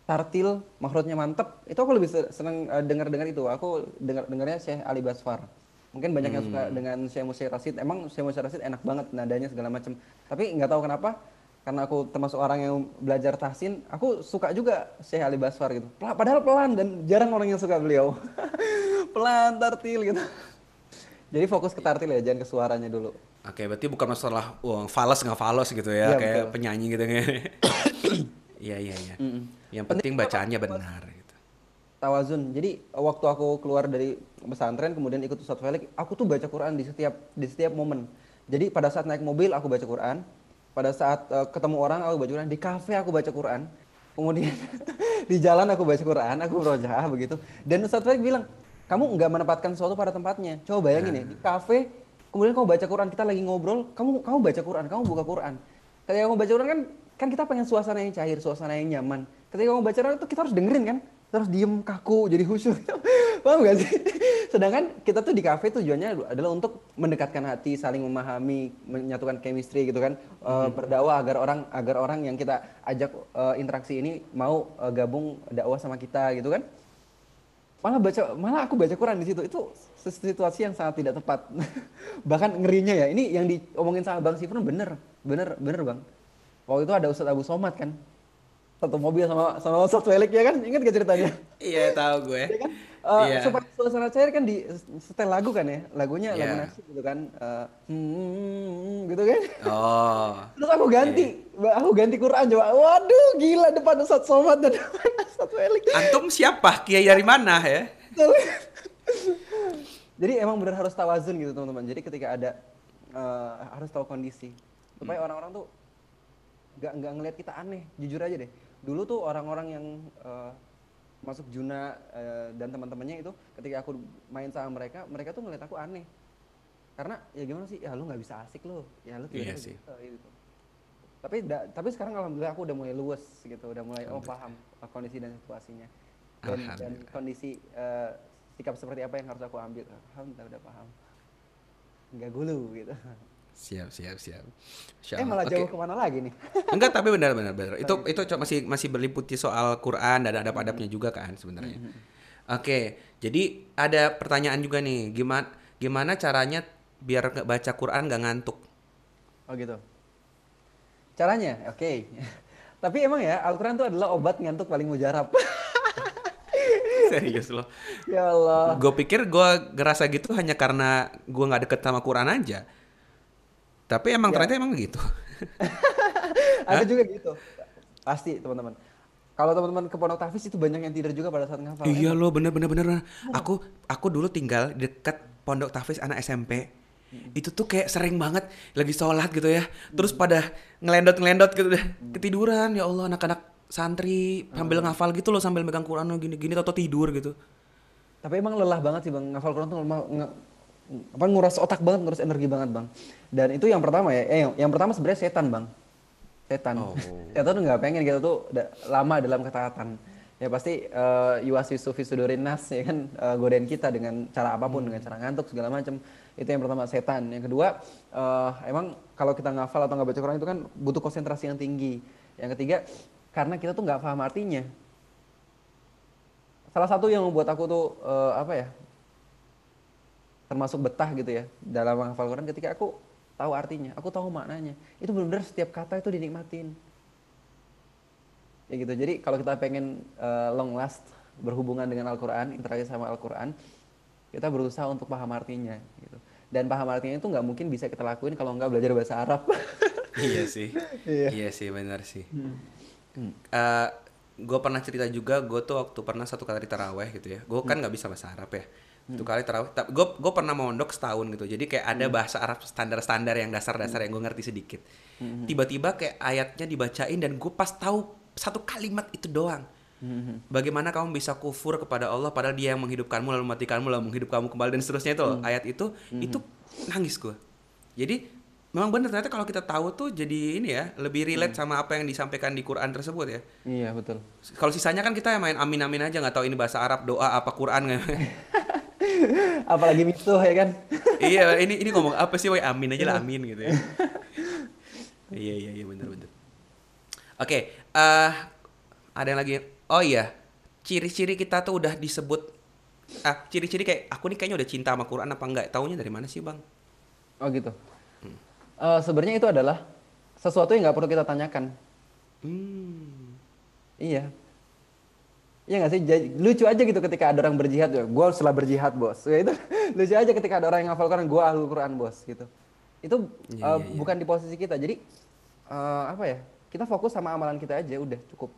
tartil, makhrajnya mantep. Itu aku lebih se- seneng eh, dengar-dengar itu. Aku dengar dengarnya Syekh Ali Basfar. Mungkin banyak yang suka dengan Syekh Musa Rasid. Emang Syekh Musa Rasid enak banget nadanya segala macam. Tapi nggak tahu kenapa karena aku termasuk orang yang belajar tahsin, aku suka juga Syekh Ali Basfar gitu. Padahal pelan dan jarang orang yang suka beliau. pelan tartil gitu. Jadi fokus ke tartil ya, jangan ke suaranya dulu. Oke, berarti bukan masalah wah, fals nggak fals gitu ya, Iya, kayak betul. penyanyi gitu. Iya, iya, iya. Mm-mm. Yang penting bacaannya benar gitu. tawazun. Jadi waktu aku keluar dari pesantren kemudian ikut Ustadz Felix, aku tuh baca Quran di setiap di setiap momen. Jadi pada saat naik mobil aku baca Quran, pada saat eh, ketemu orang aku baca Quran, di kafe aku baca Quran, kemudian di jalan aku baca Quran, aku berojaah begitu. Dan Ustadz Felix bilang, kamu nggak menempatkan sesuatu pada tempatnya. Coba bayangin ya, di kafe, kemudian kamu baca Quran, kita lagi ngobrol, kamu kamu baca Quran, kamu buka Quran. Ketika kamu baca Quran kan kan kita pengen suasana yang cair, suasana yang nyaman. Ketika kamu baca Quran itu kita harus dengerin kan, Kita harus diem kaku jadi khusyuk. Paham gak sih? Sedangkan kita tuh di kafe tujuannya adalah untuk mendekatkan hati, saling memahami, menyatukan chemistry gitu kan, Eh, berdakwah agar orang agar orang yang kita ajak eh, interaksi ini mau eh, gabung dakwah sama kita gitu kan malah baca malah aku baca Quran di situ. Itu situasi yang sangat tidak tepat. Bahkan ngerinya ya. Ini yang diomongin sama Bang Sifrun bener. Bener bener Bang. Waktu itu ada Ustadz Abu Somad kan satu mobil sama sama Ustadz Felix ya kan ingat gak ceritanya Iya, tahu gue. ya kan Eh, Iya. supaya suasana cair kan di setel lagu kan ya lagunya lagu Iya. nasyid gitu kan Eh, hmm, gitu kan Oh. terus aku ganti Iya. aku ganti Quran coba waduh gila depan Ustadz Somad dan Ustadz Felix Antum siapa? Kiai dari mana ya? Jadi emang benar harus tawazun gitu teman-teman. Jadi ketika ada eh, harus tahu kondisi supaya orang-orang tuh nggak nggak ngelihat kita aneh. Jujur aja deh. Dulu tuh orang-orang yang eh, masuk Juna eh, dan teman-temannya itu ketika aku main sama mereka, mereka tuh ngeliat aku aneh. karena ya gimana sih? Ya lu nggak bisa asik lu. Ya lu Iya tiba-tiba sih. gitu, tapi da- tapi sekarang alhamdulillah aku udah mulai luwes gitu. Udah mulai oh paham uh, kondisi dan situasinya. Dan, dan kondisi uh, sikap seperti apa yang harus aku ambil. Alhamdulillah udah paham. Nggak gulu gitu Siap, siap, siap. Insya eh malah jauh ke mana lagi nih Enggak, tapi benar benar benar. Itu itu masih masih berliputi soal Quran dan adab-adabnya juga kan sebenarnya. Oke, jadi ada pertanyaan juga nih, gimana gimana caranya biar nggak baca Quran nggak ngantuk? oh gitu caranya oke tapi emang ya Al-Quran itu adalah obat ngantuk paling mujarab Serius loh. ya Allah Gue pikir gue ngerasa gitu hanya karena gue nggak deket sama Quran aja. Tapi emang Ya. ternyata emang gitu. ada juga gitu pasti teman-teman kalau teman-teman ke pondok tahfiz itu banyak yang tidur juga pada saat ngafal Iya loh, bener bener bener. bener. Aku aku dulu tinggal deket pondok tahfiz anak SMP. Itu tuh kayak sering banget lagi sholat gitu ya. Terus pada ngelendot ngelendot gitu deh. Ketiduran ya Allah anak-anak santri sambil ngafal gitu loh sambil megang Quran gini gini atau tidur gitu. tapi emang lelah banget sih bang ngafal Quran tuh apa nguras otak banget nguras energi banget bang. Dan itu yang pertama ya. Eh, yang, pertama sebenarnya setan bang. Setan. Oh. setan tuh nggak pengen kita tuh da- lama dalam ketaatan. Ya pasti uh, yuwaswisu fi sudurin nas ya kan? Eh, godain kita dengan cara apa pun dengan cara ngantuk segala macam itu yang pertama setan. Yang kedua eh, emang kalau kita ngafal atau nggak baca Quran itu kan butuh konsentrasi yang tinggi. Yang ketiga karena kita tuh nggak paham artinya. Salah satu yang membuat aku tuh eh, apa ya termasuk betah gitu ya dalam menghafal Quran ketika aku tahu artinya, aku tahu maknanya. Itu benar-benar setiap kata itu dinikmatin. Ya gitu. Jadi kalau kita pengen eh, long last berhubungan dengan Al-Qur'an, interaksi sama Al-Qur'an, kita berusaha untuk paham artinya gitu. Dan paham artinya itu nggak mungkin bisa kita lakuin kalau nggak belajar bahasa Arab. iya sih. Iya. iya sih benar sih. Hmm. gue pernah cerita juga, gue tuh waktu pernah satu kali taraweh gitu ya. Gue kan nggak bisa bahasa Arab ya. Satu kali taraweh. Gue gue pernah mondok setahun gitu. Jadi kayak ada bahasa Arab standar-standar yang dasar-dasar yang gue ngerti sedikit. Tiba-tiba kayak ayatnya dibacain dan gue pas tahu satu kalimat itu doang. Bagaimana kamu bisa kufur kepada Allah padahal Dia yang menghidupkanmu lalu mematikanmu lalu menghidupkan kamu kembali dan seterusnya itu loh. Ayat itu itu nangis gue. Jadi memang benar ternyata kalau kita tahu tuh jadi ini ya lebih relate sama apa yang disampaikan di Quran tersebut ya. iya betul. Kalau sisanya kan kita main amin-amin aja nggak tahu ini bahasa Arab, doa apa Quran nggak. Apalagi misuh ya kan. iya, ini ini ngomong apa sih? Woi, amin aja lah amin gitu ya. iya iya iya benar benar. Oke, eh ada yang lagi. Oh iya, ciri-ciri kita tuh udah disebut ah ciri-ciri kayak aku nih kayaknya udah cinta sama Quran apa enggak? Taunya dari mana sih, Bang? Oh gitu. Eh, sebenarnya itu adalah sesuatu yang nggak perlu kita tanyakan. Hmm. Iya. Iya nggak sih? Jadi, lucu aja gitu ketika ada orang berjihad. Ya. Gue setelah berjihad bos. Ya, itu lucu aja ketika ada orang yang ngafal Quran. Gue ahlul Quran bos gitu. Itu Iya, eh, iya, iya. bukan di posisi kita. Jadi eh, apa ya? Kita fokus sama amalan kita aja. Udah cukup.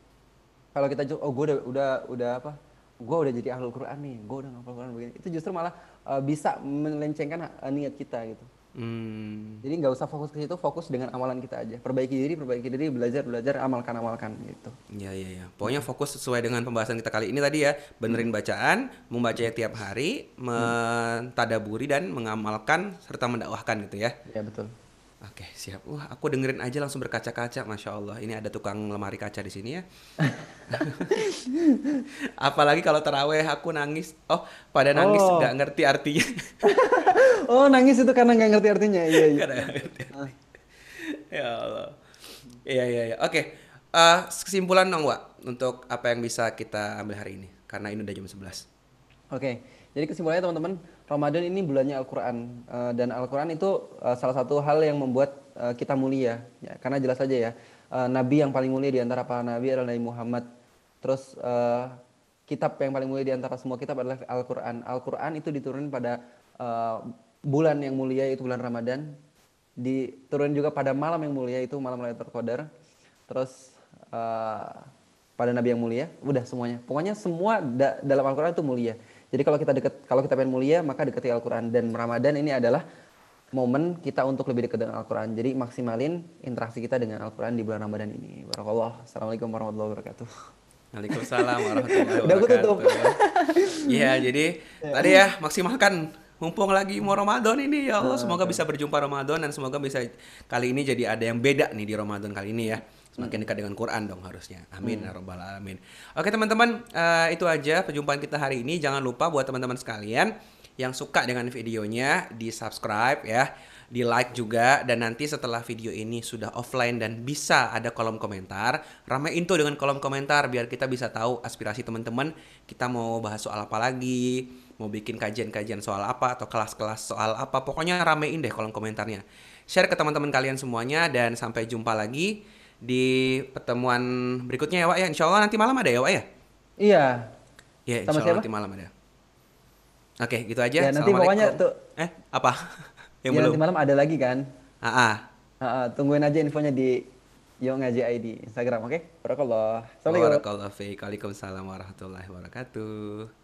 Kalau kita oh gue udah udah udah apa? Gue udah jadi ahlul Quran nih. Gue udah ngafal Quran begini. Itu justru malah eh, bisa melencengkan eh, niat kita gitu. Hmm. Jadi nggak usah fokus ke situ, fokus dengan amalan kita aja. Perbaiki diri, perbaiki diri, belajar, belajar, amalkan, amalkan gitu. Iya iya iya. Pokoknya fokus sesuai dengan pembahasan kita kali ini tadi ya, benerin bacaan, membacanya tiap hari, mentadaburi dan mengamalkan serta mendakwahkan gitu ya. Ya betul. Oke, siap. Wah, aku dengerin aja langsung berkaca-kaca, masya Allah. Ini ada tukang lemari kaca di sini ya. Apalagi kalau teraweh aku nangis. Oh, pada nangis Oh. nggak ngerti artinya. Oh nangis itu karena nggak ngerti artinya. Iya iya. Karena nggak ngerti artinya. ya Allah. Iya iya iya. Oke. Eh, kesimpulan dong, Wak, untuk apa yang bisa kita ambil hari ini. Karena ini udah jam 11. Oke. Jadi kesimpulannya teman-teman, Ramadan ini bulannya Al-Quran Eh, dan Al-Quran itu eh, salah satu hal yang membuat eh, kita mulia. Ya, karena jelas saja ya, Nabi yang paling mulia di antara para Nabi adalah Nabi Muhammad. Terus kitab yang paling mulia di antara semua kitab adalah Al-Quran. Al-Quran itu diturunkan pada bulan yang mulia yaitu bulan Ramadan. Diturunkan juga pada malam yang mulia itu malam Lailatul Qadar. Terus pada nabi yang mulia, udah semuanya. Pokoknya semua da- dalam Al-Qur'an itu mulia. Jadi kalau kita deket kalau kita pengen mulia, maka dekati Al-Qur'an dan Ramadan ini adalah momen kita untuk lebih dekat dengan Al-Qur'an. Jadi maksimalin interaksi kita dengan Al-Qur'an di bulan Ramadan ini. Barakallah. Assalamualaikum warahmatullahi wabarakatuh. Waalaikumsalam warahmatullahi Udah aku tutup. wabarakatuh. Iya, jadi tadi ya maksimalkan mumpung lagi mau Ramadan ini ya Allah semoga bisa berjumpa Ramadan dan semoga bisa kali ini jadi ada yang beda nih di Ramadan kali ini ya semakin dekat dengan Quran dong harusnya. Amin ya robbal alamin. Oke teman-teman eh, itu aja perjumpaan kita hari ini. Jangan lupa buat teman-teman sekalian yang suka dengan videonya di subscribe ya di like juga dan nanti setelah video ini sudah offline dan bisa ada kolom komentar ramein tuh dengan kolom komentar biar kita bisa tahu aspirasi teman-teman. Kita mau bahas soal apa lagi mau bikin kajian-kajian soal apa atau kelas-kelas soal apa. Pokoknya ramein deh kolom komentarnya. Share ke teman-teman kalian semuanya dan sampai jumpa lagi di pertemuan berikutnya ya Wak ya Insya Allah nanti malam ada ya Wak ya Iya. ya Sama Insya Allah siapa? nanti malam ada oke gitu aja Ya, nanti pokoknya tuh- eh apa yang Ya, belum nanti malam ada lagi kan. ah, ah. Ah, ah, tungguin aja infonya di Yo Ngaji ID Instagram, oke? Barakallah. Assalamualaikum. Waalaikumsalam warahmatullahi wabarakatuh